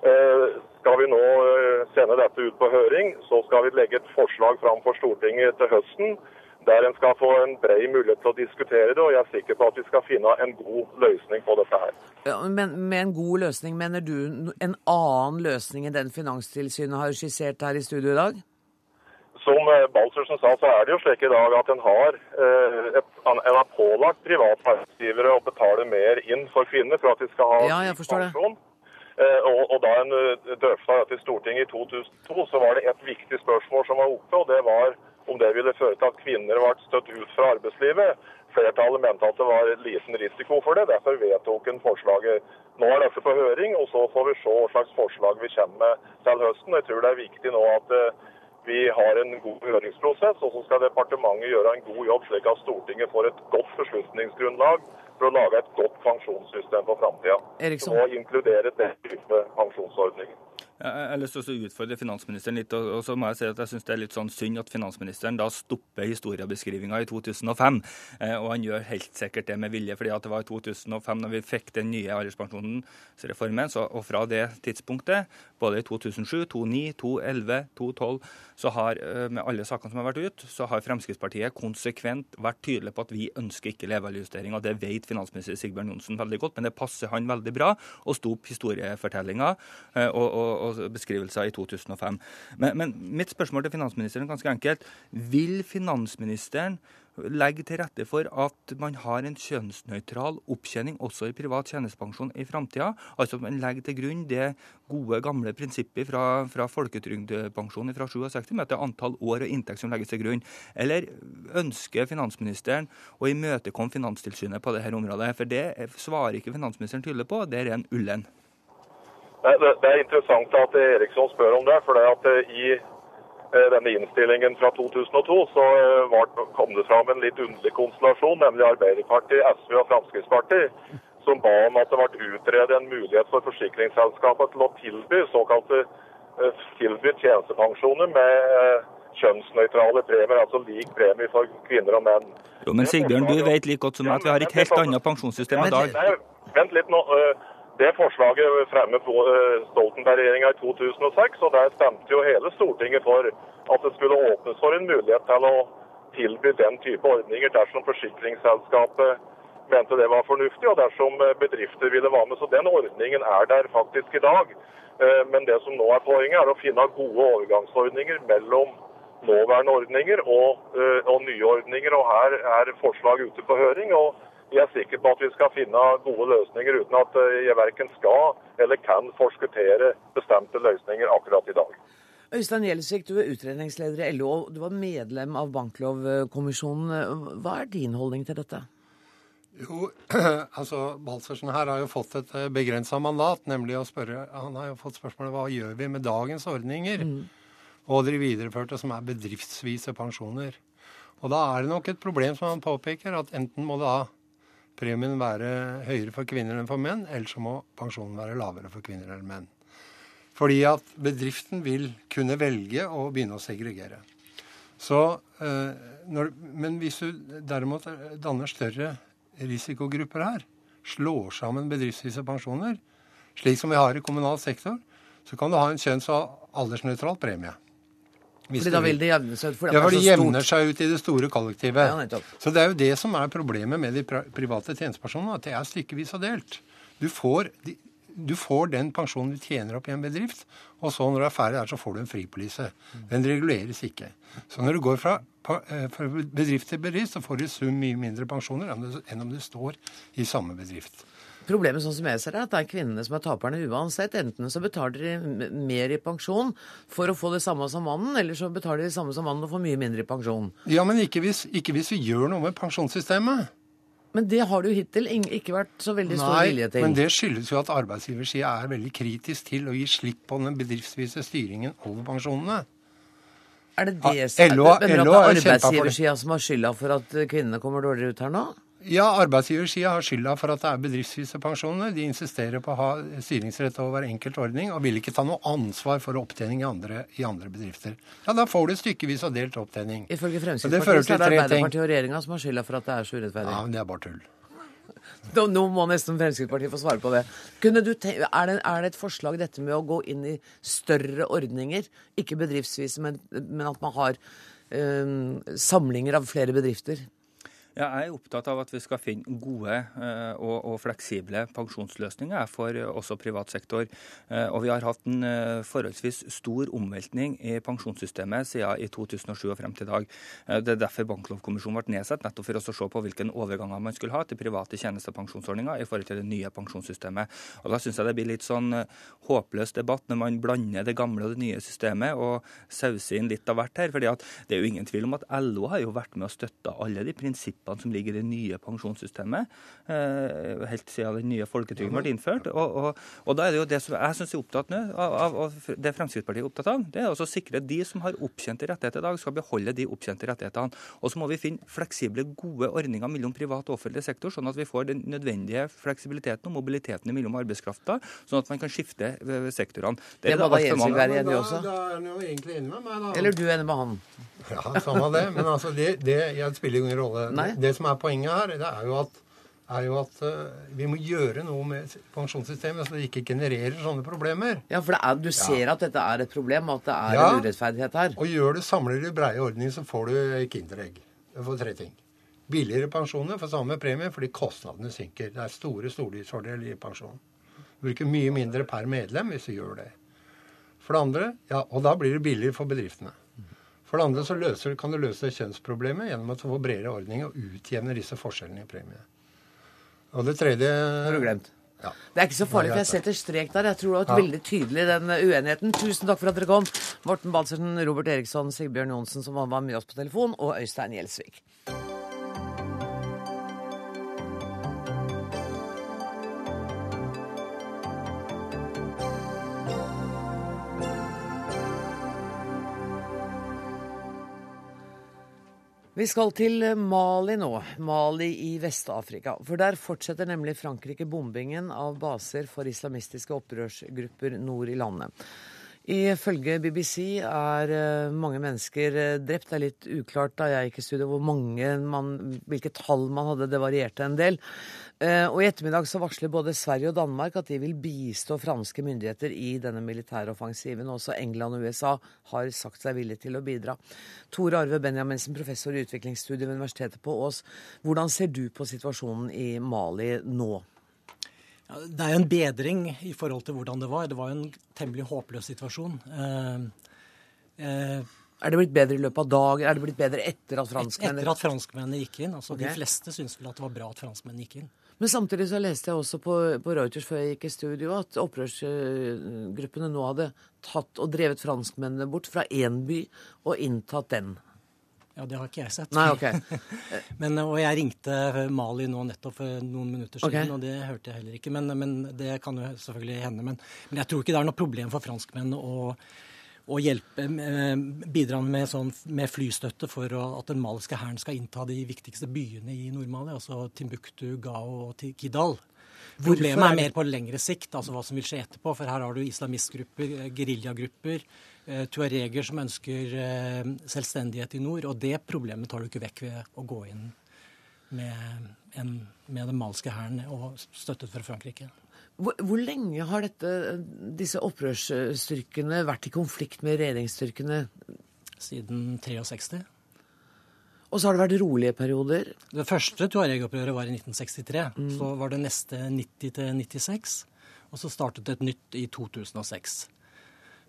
Eh, skal vi nå eh, sende dette ut på høring, så skal vi legge et forslag fram for Stortinget til høsten der en skal få en bred mulighet til å diskutere det. Og jeg er sikker på at vi skal finne en god løsning på dette her. Ja, men med en god løsning, mener du en annen løsning enn den Finanstilsynet har skissert her i studio i dag? Som eh, Balsersen sa, så er det jo slik i dag at en har et, en har pålagt private arbeidsgivere å betale mer inn for kvinner for at de skal ha ja, jeg forstår pensjon. Det. Og, og, Da en drøfta dette i Stortinget i 2002, så var det et viktig spørsmål som var oppe. og Det var om det ville føre til at kvinner ble støtt ut fra arbeidslivet. Flertallet mente at det var liten risiko for det, derfor vedtok en forslaget. Nå er dette på høring, og så får vi se hva slags forslag vi kommer med til høsten. Jeg tror det er viktig nå at vi har en god høringsprosess, og så skal departementet gjøre en god jobb, slik at Stortinget får et godt beslutningsgrunnlag for å lage et godt pensjonssystem for framtida. Og inkludere den type pensjonsordninger. Jeg har lyst til å utfordre finansministeren litt. og så må Jeg si at jeg synes det er litt sånn synd at finansministeren da stopper historiebeskrivinga i 2005. Eh, og han gjør helt sikkert det med vilje. fordi at det var i 2005 når vi fikk den nye alderspensjonsreformen. Og fra det tidspunktet, både i 2007, 2009, 2011, 2012, så har eh, med alle sakene som har vært ut, så har Fremskrittspartiet konsekvent vært tydelig på at vi ønsker ikke levealdersjustering. Og det vet finansminister Sigbjørn Johnsen veldig godt, men det passer han veldig bra å stoppe historiefortellinga. Eh, og, og beskrivelser i 2005. Men, men mitt spørsmål til finansministeren er ganske enkelt. Vil finansministeren legge til rette for at man har en kjønnsnøytral opptjening også i privat tjenestepensjon i framtida? Altså at man legger til grunn det gode, gamle prinsippet fra, fra folketrygdpensjonen fra 67 med at det er antall år og inntekt som legges til grunn. Eller ønsker finansministeren å imøtekomme Finanstilsynet på dette området? For det svarer ikke finansministeren tydelig på, det er en ullen. Det, det, er interessant at Eriksson spør om det. for det at eh, I eh, denne innstillingen fra 2002 så eh, var, kom det fram en litt underlig konstellasjon, nemlig Arbeiderpartiet, SV og Fremskrittspartiet, som ba om at det ble utredet en mulighet for forsikringsselskapet til å tilby såkalte tilby tjenestepensjoner med kjønnsnøytrale premier, altså lik premie for kvinner og menn. Jo, Men Sigbjørn, du vet like godt som meg at vi har et helt annet pensjonssystem i dag. Vent litt nå. Det forslaget fremmet eh, Stoltenberg-regjeringa i 2006, og der stemte jo hele Stortinget for at det skulle åpnes for en mulighet til å tilby den type ordninger dersom forsikringsselskapet mente det var fornuftig, og dersom eh, bedrifter ville være med. Så den ordningen er der faktisk i dag. Eh, men det som nå er poenget, er å finne gode overgangsordninger mellom nåværende ordninger og, og nye ordninger. Og her er forslag ute på høring. og jeg er sikker på at vi skal finne gode løsninger uten at eh, jeg verken skal eller kan forskuttere bestemte løsninger akkurat i dag. Øystein Gjelsvik, du er utredningsleder i LO og du var medlem av Banklovkommisjonen. Hva er din holdning til dette? Jo, [clears throat] altså Balsersen her har jo fått et eh, begrensa mandat, nemlig å spørre Han har jo fått spørsmålet hva gjør vi med dagens ordninger? Mm. Og de videreførte som er bedriftsvise pensjoner. Og da er det nok et problem som han påpeker, at enten må det da premien være høyere for kvinner enn for menn, eller så må pensjonen være lavere for kvinner enn menn. Fordi at bedriften vil kunne velge å begynne å segregere. Så, eh, når, men hvis du derimot danner større risikogrupper her, slår sammen bedriftsvise pensjoner, slik som vi har i kommunal sektor, så kan du ha en kjønns- og aldersnøytral premie. Fordi da vil det jevne seg ut? Ja, for det jevner seg ut i det store kollektivet. Ja, så det er jo det som er problemet med de private tjenestepersonene, at det er stykkevis og delt. Du får, du får, den pensjonen du tjener opp i en bedrift, og så når du er ferdig der, så får du en fripolise. Den reguleres ikke. Så når du går fra, eh, fra bedrift til bedrift, så får du i sum mye mindre pensjoner enn om du står i samme bedrift. Problemet sånn som jeg ser det, er at det er kvinnene som er taperne uansett. Enten så betaler de mer i pensjon for å få det samme som mannen, eller så betaler de det samme som mannen og får mye mindre i pensjon. Ja, men ikke hvis, ikke hvis vi gjør noe med pensjonssystemet. Men det har det jo hittil ikke vært så veldig stor Nei, vilje til. Men det skyldes jo at arbeidsgiversida er veldig kritisk til å gi slipp på den bedriftsvise styringen over pensjonene. Er det det Ja, som Mener LO er det. arbeidsgiversida som har skylda for at kvinnene kommer dårligere ut her nå? Ja, arbeidsgiversida har skylda for at det er bedriftsvise pensjoner. De insisterer på å ha styringsrett over hver enkelt ordning, og vil ikke ta noe ansvar for opptjening i andre, i andre bedrifter. Ja, da får du stykkevis og delt opptjening. Ifølge Fremskrittspartiet er det. Arbeiderpartiet og regjeringa som har skylda for at det er så urettferdig. Ja, men det er bare tull. [laughs] Nå, nå må nesten Fremskrittspartiet få svare på det. Kunne du ten er, det, er det et forslag dette med å gå inn i større ordninger, ikke bedriftsvise, men, men at man har um, samlinger av flere bedrifter? Ja, jeg er opptatt av at vi skal finne gode eh, og, og fleksible pensjonsløsninger for eh, også privat sektor. Eh, og vi har hatt en forholdsvis stor omveltning i pensjonssystemet siden i 2007 og frem til i dag. Det er derfor Banklovkommisjonen ble nedsatt, nettopp for å se på hvilke overganger man skulle ha til private tjenestepensjonsordninger i forhold til det nye pensjonssystemet. Og Da syns jeg det blir litt sånn håpløs debatt når man blander det gamle og det nye systemet og sauser inn litt av hvert her. fordi det er jo ingen tvil om at LO har jo vært med og støtta alle de prinsippene som ligger i det nye pensjonssystemet, eh, helt siden den nye folketrygden ble innført. Og, og, og da er det jo det som jeg syns er opptatt nå, av, av, det Fremskrittspartiet er opptatt av, det er å sikre at de som har opptjente rettigheter i dag, skal beholde de opptjente rettighetene. Og så må vi finne fleksible, gode ordninger mellom privat og offentlig sektor, sånn at vi får den nødvendige fleksibiliteten og mobiliteten mellom arbeidskrafta, sånn at man kan skifte eh, sektorene. Det må er da altfor være enig i også. da er han jo egentlig enig med meg, da. Eller du er enig med han? Ja, samme det. Men altså, det, det jeg spiller ingen rolle. Nei. Det, det som er poenget her, det er jo at, er jo at uh, vi må gjøre noe med pensjonssystemet, så det ikke genererer sånne problemer. Ja, for det er, du ser at dette er et problem, og at det er Ja. en urettferdighet her. Og gjør du, samler du breie ordninger, så får du kinderegg. Du får tre ting. Billigere pensjoner for samme premie fordi kostnadene synker. Det er store stordriftsfordeler i pensjonen. Du bruker mye mindre per medlem hvis du gjør det. For det andre, ja, Og da blir det billigere for bedriftene. For det andre så løser, kan du løse kjønnsproblemet gjennom at du får bredere ordninger og utjevner disse forskjellene i premie. Og det tredje Har du glemt? Ja. Det er ikke så farlig, for jeg setter strek der. Jeg tror det var Ja. veldig tydelig, den uenigheten. Tusen takk for at dere kom. Morten Balsersen, Robert Eriksson, Sigbjørn Johnsen, som var med oss på telefon, og Øystein Gjelsvik. Vi skal til Mali nå. Mali i Vest-Afrika. For der fortsetter nemlig Frankrike bombingen av baser for islamistiske opprørsgrupper nord i landet. Ifølge BBC er eh, mange mennesker eh, drept. Det er litt uklart da jeg gikk i studio hvor mange man, hvilke tall man hadde. Det varierte en del. Eh, Og i ettermiddag så varsler både Sverige og Danmark at de vil bistå franske myndigheter i denne militære offensiven. Også England og USA har sagt seg villige til å bidra. Tore Arve Benjaminsen, professor i utviklingsstudiet ved Universitetet på Ås. Hvordan ser du på situasjonen i Mali nå? Ja, Det er jo en bedring i forhold til hvordan det var. Det var jo en temmelig håpløs situasjon. Eh, eh, Er det blitt bedre i løpet av dagen? Er det blitt bedre etter at franskmennene etter at franskmennene gikk inn. altså okay. De fleste syntes vel at det var bra at franskmennene gikk inn. Men samtidig så leste jeg også på, på Reuters før jeg gikk i studio at opprørsgruppene nå hadde tatt og drevet franskmennene bort fra én by og inntatt den. Ja, det har ikke jeg sett. Nei, ok. [laughs] men, og jeg ringte Mali nå nettopp for noen minutter siden, okay. og det hørte jeg heller ikke. Men, men det kan jo selvfølgelig hende. Men, men jeg tror ikke det er noe problem for franskmenn å, å hjelpe, eh, bidra med, sånn, med flystøtte for å, at den maliske hæren skal innta de viktigste byene i Nord-Mali, altså Timbuktu, Gao og Kidal. Problemet er er mer på lengre sikt, altså hva som vil skje etterpå. For her har du islamistgrupper, eh, geriljagrupper, tuareger som ønsker eh, selvstendighet i nord. Og det problemet tar du ikke vekk ved å gå inn med, en, med den malske hæren og støttet fra Frankrike. Hvor, hvor lenge har dette, disse opprørsstyrkene vært i konflikt med regjeringsstyrkene? Siden 63. Og så har det vært rolige perioder? Det første tuareg-opprøret var i 1963. Så var det neste 90 til 96. Og så startet et nytt i 2006.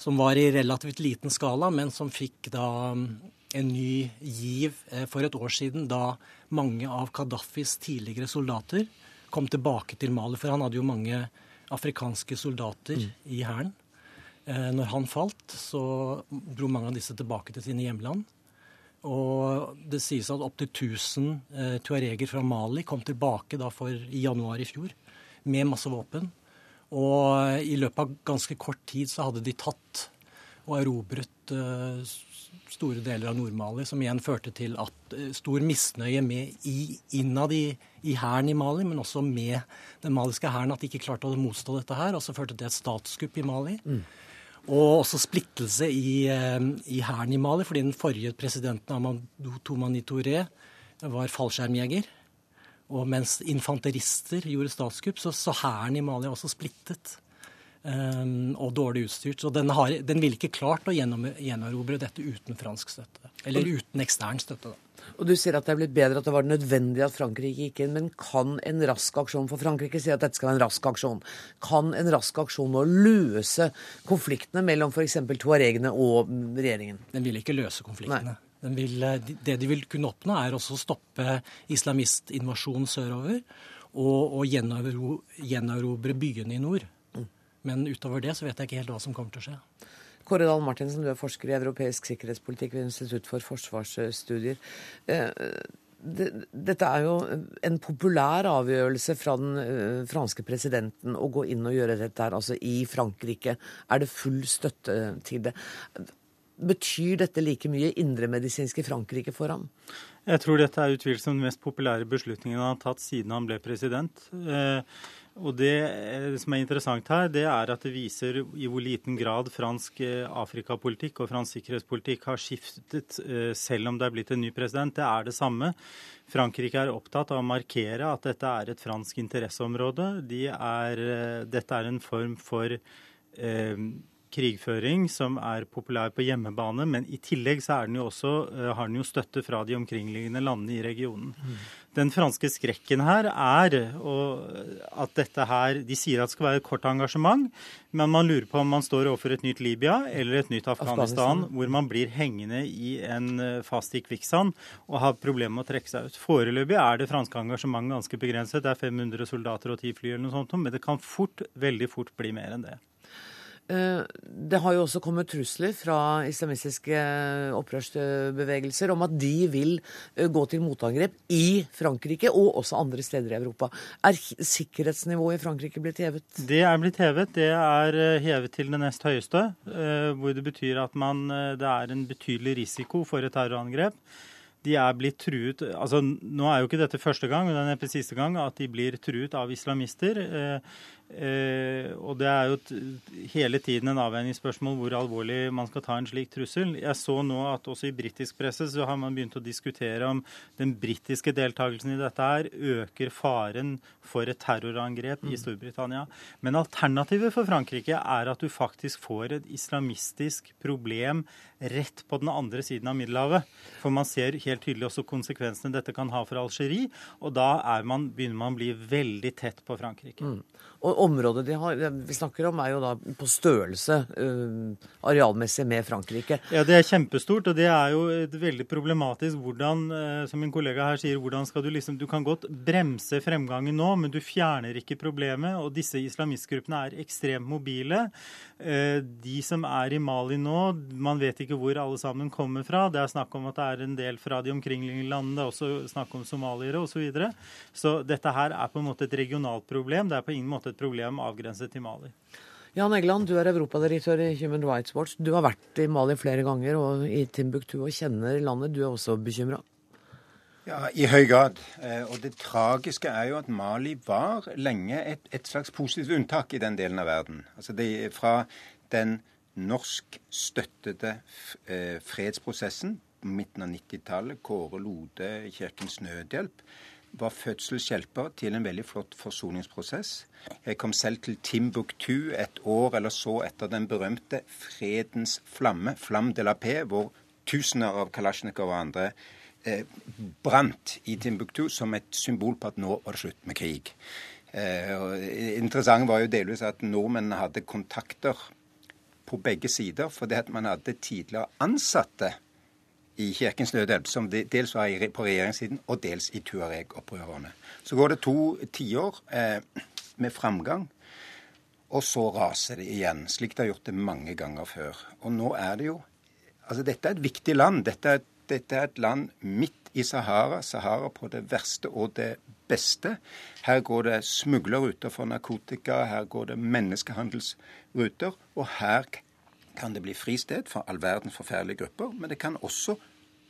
Som var i relativt liten skala, men som fikk da mm, en ny giv eh, for et år siden, da mange av Gaddafis tidligere soldater kom tilbake til Mali. For han hadde jo mange afrikanske soldater i hæren. Eh, Når han falt, så dro mange av disse tilbake til sine hjemland. Og det sies at opptil 1000 eh, tuareger fra Mali kom tilbake for, i januar i fjor med masse våpen. Og i løpet av ganske kort tid så hadde de tatt og erobret uh, store deler av Nord-Mali, som igjen førte til at uh, stor misnøye med i, innad i, i hæren i Mali, men også med den maliske hæren, at de ikke klarte å motstå dette her. Og så førte det til et statskupp i Mali. Mm. Og også splittelse i, uh, i hæren i Mali, fordi den forrige presidenten, Amadou Toumani Touré, var fallskjermjeger. Og mens infanterister gjorde statskupp, så, så hæren i Mali også splittet. Um, og dårlig utstyrt. Så den, har, den ville ikke klart å gjenerobre dette uten fransk støtte. Eller uten ekstern støtte, da. Og Du sier at det er blitt bedre at det var nødvendig at Frankrike gikk inn. Men kan en rask aksjon for Frankrike sier at dette skal være en rask aksjon, kan en rask aksjon nå løse konfliktene mellom f.eks. tuaregene og regjeringen? Den vil ikke løse konfliktene. Nei. Vil, eh, det de vil kunne oppnå, er også å stoppe islamistinvasjonen sørover og, og gjenerobre byene i nord. Mm. Men utover det så vet jeg ikke helt hva som kommer til å skje. Kåre Dahl Martinsen, du er forsker i europeisk sikkerhetspolitikk ved Institutt for forsvarsstudier. Eh, dette er jo en populær avgjørelse fra den eh, franske presidenten å gå inn og gjøre dette her, altså i Frankrike. Er det full støtte til det? Betyr dette like mye indremedisinsk i Frankrike for ham? Jeg tror dette er utvilsomt den mest populære beslutningen han har tatt siden han ble president. Eh, og det eh, som er interessant her, det er at det viser i hvor liten grad fransk eh, Afrikapolitikk og fransk sikkerhetspolitikk har skiftet, selv om det er blitt en ny president. Det er det samme. Frankrike er opptatt av å markere at dette er et fransk interesseområde. De er, dette er en form for eh, krigføring som er populær på hjemmebane, men i tillegg så den også, uh, har den jo støtte fra de omkringliggende landene i regionen. Mm. Den franske skrekken her er at dette her De sier at det skal være et kort engasjement, men man lurer på om man står overfor et nytt Libya eller et nytt Afghanistan, Afghanistan. hvor man blir hengende i en eh, fast i kvikksand og har problemer med å trekke seg ut. Foreløpig er det franske engasjementet ganske begrenset. Det er 500 soldater og 10 fly eller noe sånt, men det kan fort, veldig fort bli mer enn det. Eh, det har jo også kommet trusler fra islamistiske opprørsbevegelser om at de vil eh, gå til motangrep i Frankrike og også andre steder i Europa. Er sikkerhetsnivået i Frankrike blitt hevet? Det er blitt hevet. Det er eh, hevet til det nest høyeste. Hvor det betyr at man, det er en betydelig risiko for et terrorangrep de er blitt truet altså Nå er jo ikke dette første gang, men det er siste gang at de blir truet av islamister. Eh, og det er jo hele tiden en avveiningsspørsmål hvor alvorlig man skal ta en slik trussel. Jeg så nå at også i britisk presse så har man begynt å diskutere om den britiske deltakelsen i dette her øker faren for et terrorangrep mm. i Storbritannia. Men alternativet for Frankrike er at du faktisk får et islamistisk problem rett på den andre siden av Middelhavet. For man ser helt tydelig også konsekvensene dette kan ha for Algerie. Og da man, begynner man å bli veldig tett på Frankrike. Mm. Og området de har, vi snakker om, er jo da på størrelse uh, arealmessig med Frankrike. Ja, det er kjempestort, og det er jo veldig problematisk hvordan, uh, som min kollega her sier, hvordan skal du liksom Du kan godt bremse fremgangen nå, men du fjerner ikke problemet. Og disse islamistgruppene er ekstremt mobile. Uh, de som er i Mali nå, man vet ikke hvor alle sammen kommer fra. Det er snakk om at det er en del fra de omkringliggende landene, det er også snakk om somaliere osv. Så, videre. så dette her er på en måte et regionalt problem. Det er på ingen måte et problem avgrenset til Mali. Jan Egeland, du er europadirektør i Human Rights Watch. Du har vært i Mali flere ganger og i Timbuktu og kjenner landet. Du er også bekymra? Ja, i høy grad. Eh, og det tragiske er jo at Mali var lenge et, et slags positivt unntak i den delen av verden. Altså det, Fra den norskstøttede eh, fredsprosessen på midten av 90-tallet, Kåre Lode, Kirkens Nødhjelp, var fødselshjelper til en veldig flott forsoningsprosess. Jeg kom selv til Timbuktu et år eller så etter den berømte Fredens flamme, Flam de la Paix, hvor tusener av Kalasjnikov og andre eh, brant i Timbuktu som et symbol på at nå var det slutt med krig. Eh, interessant var jo delvis at nordmennene hadde kontakter på begge sider, fordi at man hadde tidligere ansatte i Kirkens Nødhjelp, som dels var på regjeringssiden og dels i Tuareg-opprørerne. Så går det to tiår eh, med framgang, og så raser det igjen, slik det har gjort det mange ganger før. Og nå er det jo Altså, dette er et viktig land. Dette er, dette er et land midt i Sahara. Sahara på det verste og det beste. Her går det smuglerruter for narkotika, her går det menneskehandelsruter, og her kan det bli fristed for all verdens forferdelige grupper, men det kan også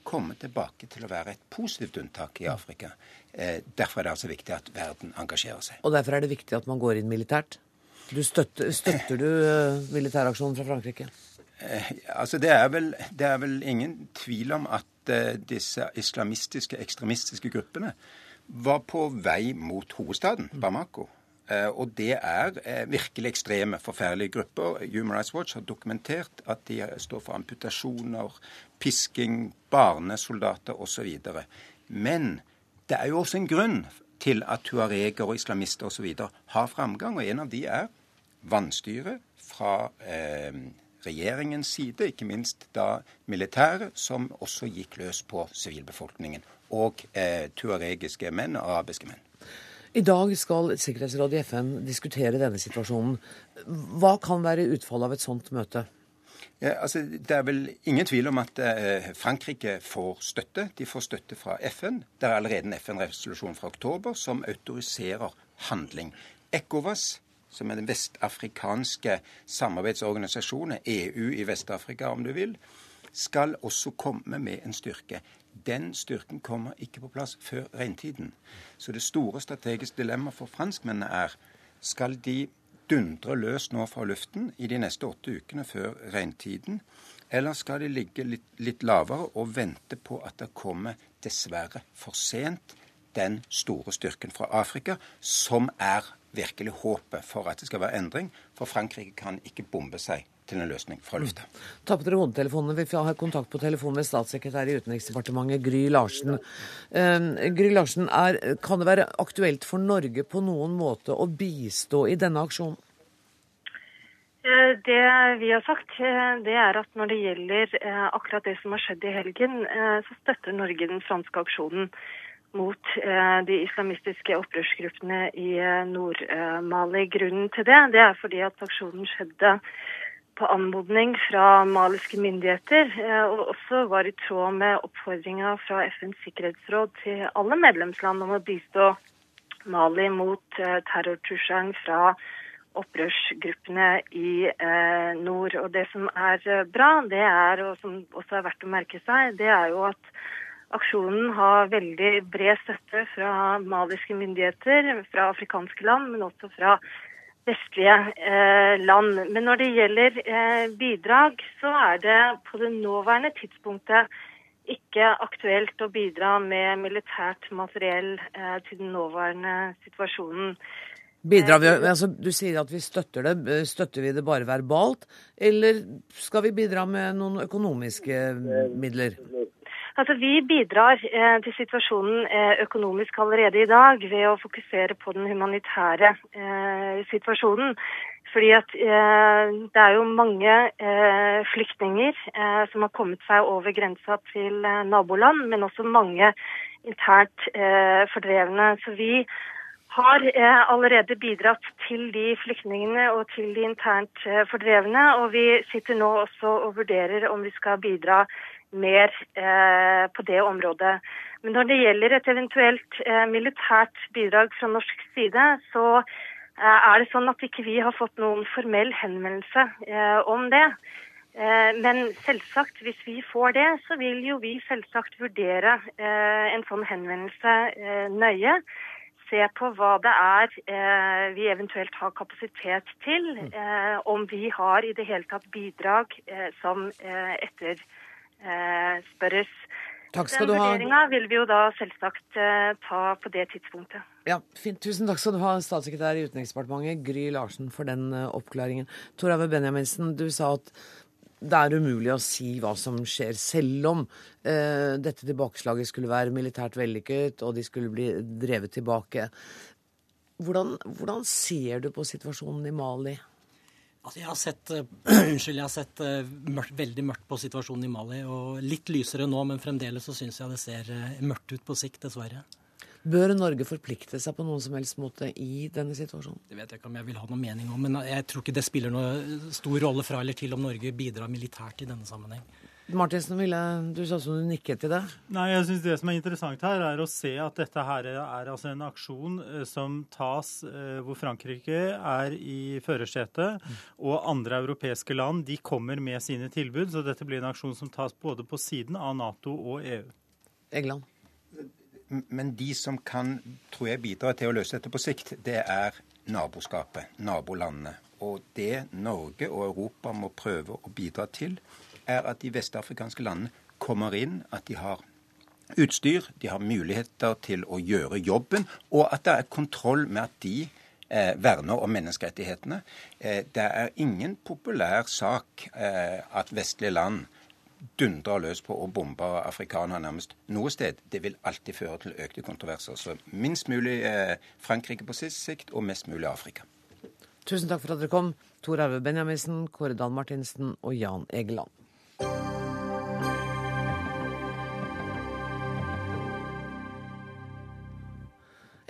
komme tilbake til å være et positivt unntak i Afrika. Eh, derfor er det altså viktig at verden engasjerer seg. Og derfor er det viktig at man går inn militært? Du støtter, støtter du uh, militæraksjonen fra Frankrike? Eh, altså det er, vel, det er, vel, ingen tvil om at disse islamistiske, ekstremistiske gruppene var på vei mot hovedstaden, Bamako. Uh, og det er virkelig ekstreme, forferdelige grupper. Human Rights Watch har dokumentert at de står for amputasjoner, pisking, barnesoldater osv. Men det er jo også en grunn til at tuareger og islamister osv. har framgang, og en av de er vannstyret fra eh, regjeringens side, ikke minst da militæret, som også gikk løs på sivilbefolkningen. Og eh, tuaregiske menn og arabiske menn. I dag skal Sikkerhetsrådet i FN diskutere denne situasjonen. Hva kan være utfallet av et sånt møte? Ja, altså, det er vel ingen tvil om at eh, Frankrike får støtte. De får støtte fra FN. Det er allerede en FN-resolusjon fra oktober som autoriserer handling. ECOWAS som er den vestafrikanske samarbeidsorganisasjonen, EU i Vest-Afrika om du vil, skal også komme med en styrke. Den styrken kommer ikke på plass før regntiden. Så det store strategiske dilemmaet for franskmennene er skal de dundre løs nå fra luften i de neste åtte ukene før regntiden, eller skal de ligge litt, litt lavere og vente på at det kommer, dessverre for sent, den store styrken fra Afrika, som er virkelig håpet for at det skal være endring. For Frankrike kan ikke bombe seg til en løsning fra lufta. Mm. Ta dere hodetelefonene. Vi har kontakt på telefon med statssekretær i Utenriksdepartementet, Gry Larsen. Uh, Gry Larsen, er, kan det være aktuelt for Norge på noen måte å bistå i denne aksjonen? Eh, det vi har sagt, eh, det er at når det gjelder eh, akkurat det som har skjedd i helgen, så støtter Norge den franske aksjonen mot de islamistiske opprørsgruppene i Nord-Mali. Grunnen til det, det er fordi at aksjonen skjedde på anmodning fra maliske myndigheter, eh, og også var i tråd med oppfordringa fra FNs sikkerhetsråd til alle medlemsland om å bistå Mali mot terrortrusselen fra opprørsgruppene i nord. Og Det som er bra, det er, og som også er verdt å merke seg, det er jo at Aksjonen har veldig bred støtte fra maliske myndigheter, fra afrikanske land, men også fra vestlige eh, land. Men når det gjelder eh, bidrag, så er det på det nåværende tidspunktet ikke aktuelt å bidra med militært materiell eh, til den nåværende situasjonen. Bidrar vi, altså, du sier at vi støtter det. Støtter vi det bare verbalt, eller skal vi bidra med noen økonomiske midler? Altså, Vi bidrar eh, til situasjonen eh, økonomisk allerede i dag ved å fokusere på den humanitære eh, situasjonen. Fordi at eh, det er jo mange eh, flyktninger eh, som har kommet seg over grensa til naboland, men også mange internt fordrevne. Så vi har allerede bidratt til de flyktningene og til de internt fordrevne. Og vi sitter nå også og vurderer om vi skal bidra mer eh, på det området. Men når det gjelder et eventuelt eh, militært bidrag fra norsk side, så eh, er det sånn at ikke vi har fått noen formell henvendelse eh, om det. Eh, men selvsagt, hvis vi får det, så vil jo vi selvsagt vurdere eh, en sånn henvendelse nøye. Se på hva det er vi eventuelt har kapasitet til. om vi har i det hele tatt bidrag som etter Eh, spørres. Takk skal Den du ha. vurderinga vil vi jo da selvsagt eh, ta på det tidspunktet. Ja, fint. Tusen takk skal du ha, statssekretær i Utenriksdepartementet Gry Larsen, for den uh, oppklaringen. Torave Benjaminsen, du sa at det er umulig å si hva som skjer, selv om eh, dette tilbakeslaget skulle være militært vellykket og de skulle bli drevet tilbake. Hvordan, hvordan ser du på situasjonen i Mali? Altså, jeg har sett, uh, [clears throat] unnskyld, jeg har sett uh, mørkt, veldig mørkt på situasjonen i Mali. og Litt lysere nå, men fremdeles så syns jeg det ser uh, mørkt ut på sikt, dessverre. Bør Norge forplikte seg på noen som helst måte i denne situasjonen? Det vet jeg ikke om jeg vil ha noen mening om, men jeg tror ikke det spiller noen stor rolle fra eller til om Norge bidrar militært i denne sammenheng. Martinsen, ville, du sa som du nikket til det. Nei, jeg synes Det som er interessant her, er å se at dette her er altså en aksjon eh, som tas eh, hvor Frankrike er i førersetet, og andre europeiske land de kommer med sine tilbud. Så dette blir en aksjon som tas både på siden av Nato og EU. England. Men de som kan, tror jeg, bidra til å løse dette på sikt, det er naboskapet, nabolandene. Og det Norge og Europa må prøve å bidra til, er at de vestafrikanske landene kommer inn, at de har utstyr, de har muligheter til å gjøre jobben, og at det er kontroll med at de eh, verner om menneskerettighetene. Eh, det er ingen populær sak eh, at vestlige land dundrer løs på å bombe afrikanere nærmest noe sted. Det vil alltid føre til økte kontroverser. Så minst mulig eh, Frankrike på sist sikt, og mest mulig Afrika. Tusen takk for at dere kom, Tor Arve Benjaminsen, Kåre Dan Martinsen og Jan Egeland.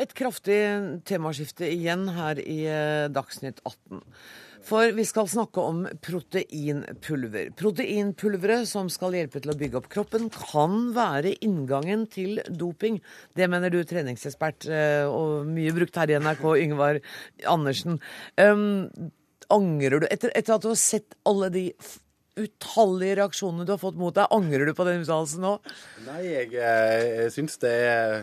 Et kraftig temaskifte igjen her i eh, Dagsnytt 18. For vi skal snakke om proteinpulver. Proteinpulveret som skal hjelpe til å bygge opp kroppen, kan være inngangen til doping. Det mener du, treningsekspert eh, og mye brukt her i NRK, Yngvar Andersen. Um, angrer du, etter, etter at du har sett alle de utallige reaksjonene du har fått mot deg, angrer du på den uttalelsen nå? Nei, jeg, eh, jeg syns det er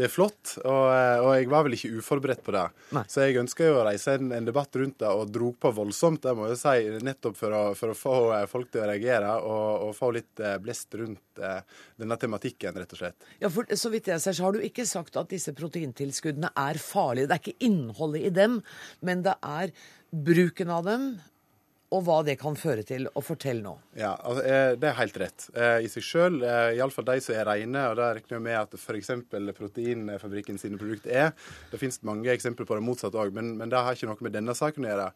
det er flott, og, eh, og, jeg var vel ikke uforberedt på det. Nei. Så jeg ønska jo å reise en, en, debatt rundt det, og dro på voldsomt, det må jeg si, nettopp for å, for å få eh, folk til å reagere og, og få litt eh, blest rundt eh, denne tematikken, rett og slett. Ja, for Så vidt jeg ser, så har du ikke sagt at disse proteintilskuddene er farlige. Det er ikke innholdet i dem, men det er bruken av dem, og hva det kan føre til. Og fortell nå. Ja, altså, eh, Det er helt rett. Eh, I seg sjøl, eh, iallfall de som er rene, og det regner jeg med at f.eks. Proteinfabrikken sine produkter er. Det finnes mange eksempler på det motsatte òg, men, men, det har ikke noe med denne saken å gjøre.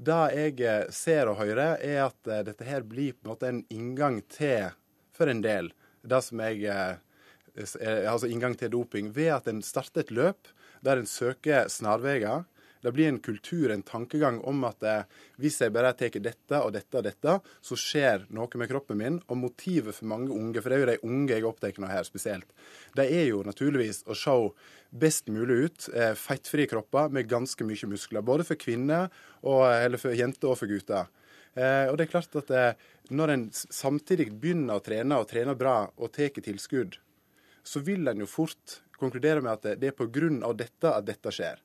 Det jeg ser og hører, er at dette her blir på en måte en inngang til, for en del, det som jeg Altså inngang til doping, ved at en starter et løp der en søker snarveier det blir en kultur, en tankegang om at eh, hvis jeg bare tar dette og dette og dette, så skjer noe med kroppen min. Og motivet for mange unge, for det er jo de unge jeg er opptatt av her spesielt, det er jo naturligvis å se best mulig ut. Eh, fettfrie kropper med ganske mye muskler. Både for kvinner, og, eller for jenter og for gutter. Eh, og det er klart at eh, når en samtidig begynner å trene, og trener bra, og tar tilskudd, så vil en jo fort konkludere med at det er pga. dette at dette skjer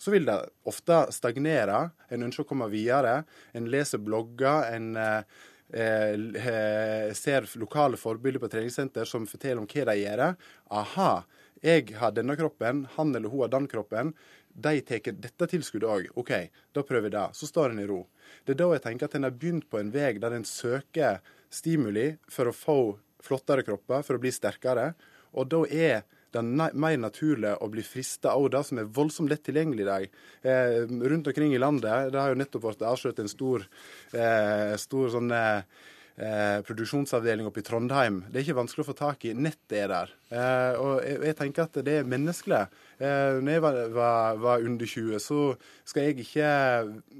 så vil det ofte stagnere. En ønsker å komme videre. En leser blogger. En eh, eh, ser lokale forbilder på treningssenter som forteller om hva de gjør. Aha, jeg har denne kroppen, han eller hun har den kroppen. De tar dette tilskuddet òg. OK, da prøver vi det. Så står en i ro. Det er da jeg tenker at en har begynt på en vei der en søker stimuli for å få flottere kropper, for å bli sterkere. Og da er det er mer naturlig å bli frista av det som er voldsomt lett tilgjengelig i dag. Eh, rundt omkring i landet. Det har jo nettopp vært avslørt en stor, eh, stor sånn eh, produksjonsavdeling oppe i Trondheim. Det er ikke vanskelig å få tak i. Nettet er der. Eh, og jeg, jeg, tenker at det er menneskelig. Eh, når jeg var, var, var, under 20, så skal jeg ikke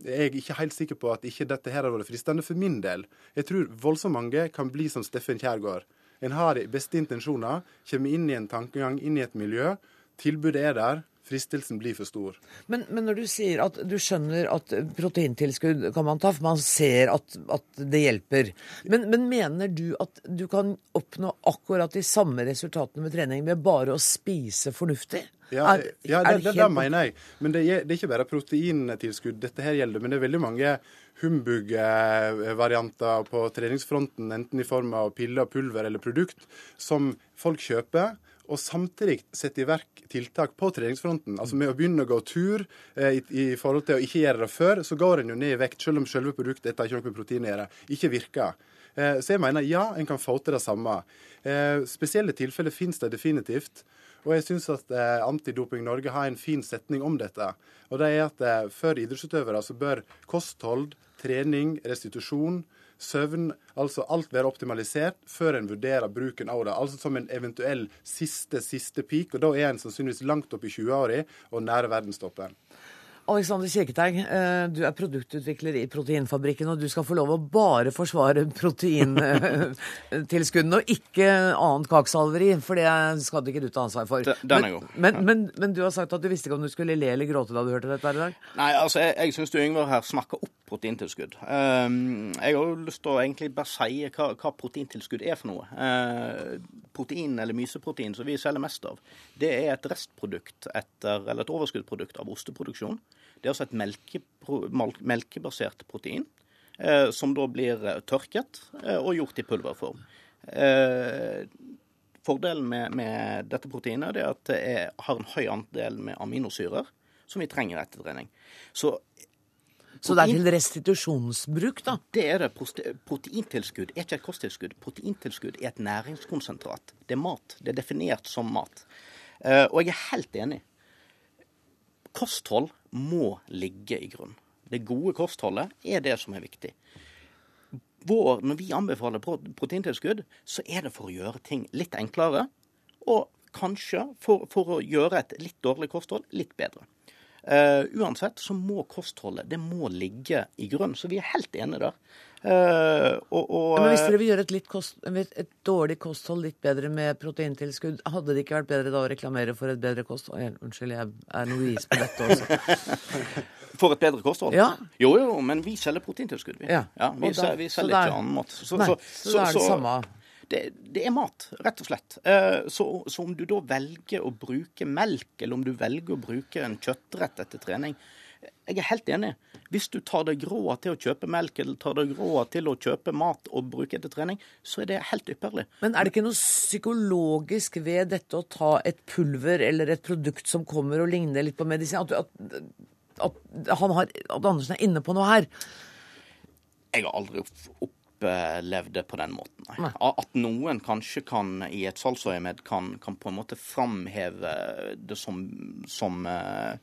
Jeg er ikke helt sikker på at ikke dette her har vært fristende for min del. Jeg tror voldsomt mange kan bli som Steffen Kjærgaard. En har de beste intensjoner, kommer inn i en tankegang, inn i et miljø. Tilbudet er der. Fristelsen blir for stor. Men, men, når du sier at du skjønner at proteintilskudd kan man ta, for man ser at, at det hjelper. Men, men, mener du at du kan oppnå akkurat de samme resultatene med trening ved bare å spise fornuftig? Ja, er, ja det, det, det, mener jeg. Men det, det, er ikke bare proteintilskudd dette her gjelder. Men det er veldig mange humbug-varianter på treningsfronten, enten i form av piller, pulver eller produkt, som folk kjøper. Og samtidig sette i verk tiltak på treningsfronten. Altså Med å begynne å gå tur eh, i, i, forhold til å ikke gjøre det før, så går en jo ned i vekt, selv om selve produktet etter ikke noe protein gjøre, ikke virker. Eh, så jeg mener ja, en kan få til det samme. Eh, spesielle tilfeller finnes det definitivt. Og jeg syns at eh, Antidoping Norge har en fin setning om dette. Og det er at eh, for idrettsutøvere så bør kosthold, trening, restitusjon, søvn, altså alt være optimalisert før en vurderer bruken av det. Altså som en eventuell siste, siste peak. Og da er en sannsynligvis langt opp i 20-åra og nære verdenstoppen. Alexander Kirketeig, eh, du er produktutvikler i Proteinfabrikken, og du skal få lov å bare forsvare proteintilskuddene [laughs] og ikke annet kakesalveri, for det skal du ikke du ta ansvar for. Den er god. Men, men, men, du har sagt at du visste ikke om du skulle le eller gråte da du hørte dette her i dag? Nei, altså, jeg, jeg syns Yngvar her snakker opp proteintilskudd. Um, jeg har jo lyst til å egentlig bare si hva, hva proteintilskudd er for noe. Uh, protein, eller myseprotein, som vi selger mest av, det er et restprodukt etter, eller et overskuddprodukt av osteproduksjon. Det er altså et melke, melkebasert protein, uh, som da blir tørket uh, og gjort i pulverform. Fordelen med, med, dette proteinet er at det er, har en høy andel med aminosyrer som vi trenger etter trening. Så så det er til restitusjonsbruk, da? Det er det. Proteintilskudd er ikke et kosttilskudd. Proteintilskudd er et næringskonsentrat. Det er mat. Det er definert som mat. Eh, og jeg er helt enig. Kosthold må ligge i grunn. Det gode kostholdet er det som er viktig. Vår, når vi anbefaler proteintilskudd, så er det for å gjøre ting litt enklere. Og kanskje for, for å gjøre et litt dårlig kosthold litt bedre. Uh, uansett så må kostholdet det må ligge i grunn. Så vi er helt enige der. Uh, og, og, Men Hvis dere vil gjøre et, kost, et, dårlig kosthold litt bedre med proteintilskudd, hadde det ikke vært bedre da å reklamere for et bedre kosthold? Unnskyld, jeg er noe novis på dette også. [laughs] for et bedre kosthold? Ja. Jo, jo, men vi selger proteintilskudd. Vi, ja. ja vi, da, vi selger ikke annen mat. Så, nei, så, så, så, det er det samme det, det, er mat, rett og slett. Eh, så, så, om du da velger å bruke melk, eller om du velger å bruke en kjøttrett etter trening Jeg er helt enig. Hvis du tar deg råd til å kjøpe melk, eller tar deg råd til å kjøpe mat og bruke etter trening, så er det helt ypperlig. Men er det ikke noe psykologisk ved dette å ta et pulver eller et produkt som kommer og ligner litt på medisin? At, at, at, har, at Andersen er inne på noe her? Jeg har aldri opp opplevd det på den måten. Nei. At noen kanskje kan i et salgsøyemed kan, kan, på en måte framheve det som, som, eh,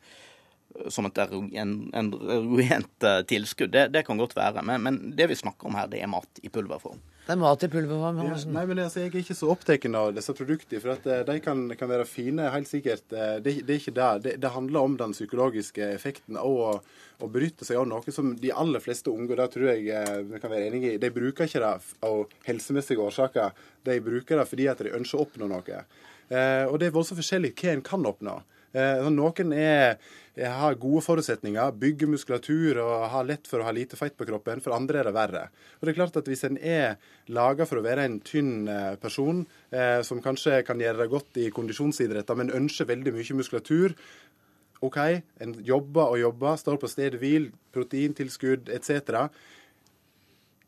som et erogent eh, tilskudd, det, det, kan godt være. Men, men, det vi snakker om her, det er mat i pulverform. Det er mat i pulverform? Ja, nei, men altså, Jeg er ikke så opptatt av disse produktene. For at eh, de kan, kan være fine, helt sikkert. Det, det er ikke det. det. det. handler om den psykologiske effekten og å, bryte benytte seg av noe som de aller fleste unge, og det tror jeg eh, vi kan være enige i, de bruker ikke det av helsemessige årsaker. De bruker det fordi at de ønsker å oppnå noe. Eh, og det er voldsomt forskjellig hva en kan oppnå. Eh, noen er har gode forutsetninger, bygger muskulatur og har lett for å ha lite feit på kroppen. For andre er det verre. Og det er klart at Hvis en er laga for å være en tynn eh, person, eh, som kanskje kan gjøre det godt i kondisjonsidretter, men ønsker veldig mye muskulatur, OK, en jobber og jobber, står på stedet hvil, proteintilskudd etc.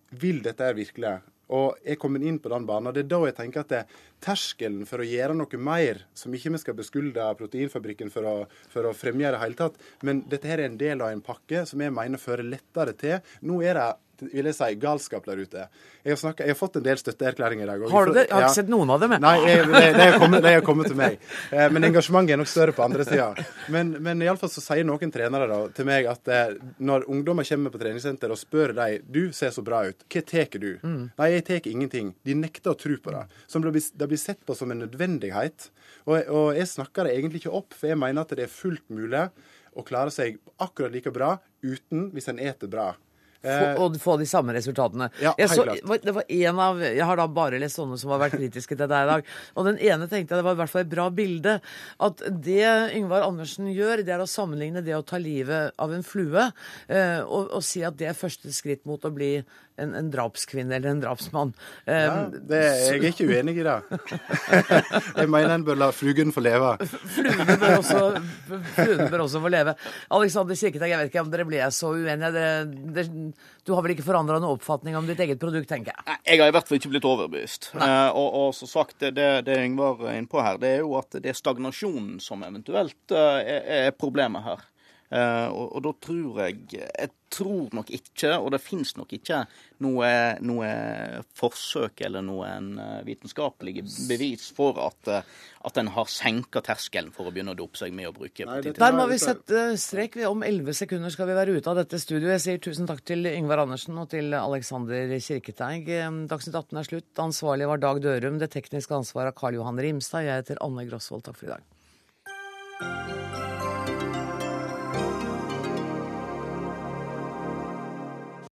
Vil dette virkelig? Og er kommet inn på den banen. og Det er da jeg tenker at det, terskelen for å gjøre noe mer, som ikke vi skal beskylde Proteinfabrikken for å, for å fremgjøre i det hele tatt, men dette her er en del av en pakke som jeg mener fører lettere til. Nå er det vil jeg si, galskap der ute. Jeg har, snakket, jeg har fått en del støtteerklæringer i dag. Har du det? Jeg har ikke sett noen av dem. Nei, jeg, det, det, har kommet, det har kommet til meg. Eh, men engasjementet er nok større på andre sida. Men, men iallfall så sier noen trenere da, til meg at eh, når ungdommer kommer på treningssenter og spør dem du ser så bra ut, hva tar du? Mm. Nei, jeg tar ingenting. De nekter å tro på det. Som det blir, det blir sett på som en nødvendighet. Og, og jeg snakker det egentlig ikke opp, for jeg mener at det er fullt mulig å klare seg akkurat like bra uten hvis en eter bra. Eh, og få de samme resultatene. Ja, så, det var en av, jeg har da bare lest sånne som har vært kritiske til deg i dag. Og den ene tenkte jeg det var i hvert fall et bra bilde. At det Yngvar Andersen gjør, det er å sammenligne det å ta livet av en flue eh, og, og, si at det er første skritt mot å bli en, en drapskvinne eller en drapsmann. Um, ja, det, jeg er ikke uenig i det. [laughs] jeg mener en bør la fluen få leve. Fluene bør, også, bør også få leve. Alexander Kirketag, jeg vet ikke om dere ble så uenige. Dere, dere, du har vel ikke forandra noen oppfatning om ditt eget produkt, tenker jeg? Jeg har i hvert fall ikke blitt overbevist. Uh, og, og som sagt, det, det, det Yngvar er inne på her, det er jo at det er stagnasjonen som eventuelt uh, er, er problemet her. Uh, og, og, da tror jeg Jeg tror nok ikke, og det finnes nok ikke, noe, noe forsøk eller noen uh, vitenskapelige bevis for at, uh, at en har senka terskelen for å begynne å dope seg med å bruke Nei, Der må vi sette strek. Om elleve sekunder skal vi være ute av dette studioet. Jeg sier tusen takk til Yngvar Andersen og til Alexander Kirketeig. Dagsnytt 18 er slutt. Ansvarlig var Dag Dørum. Det tekniske ansvaret av Karl Johan Rimstad. Jeg heter Anne Grosvold. Takk for i dag.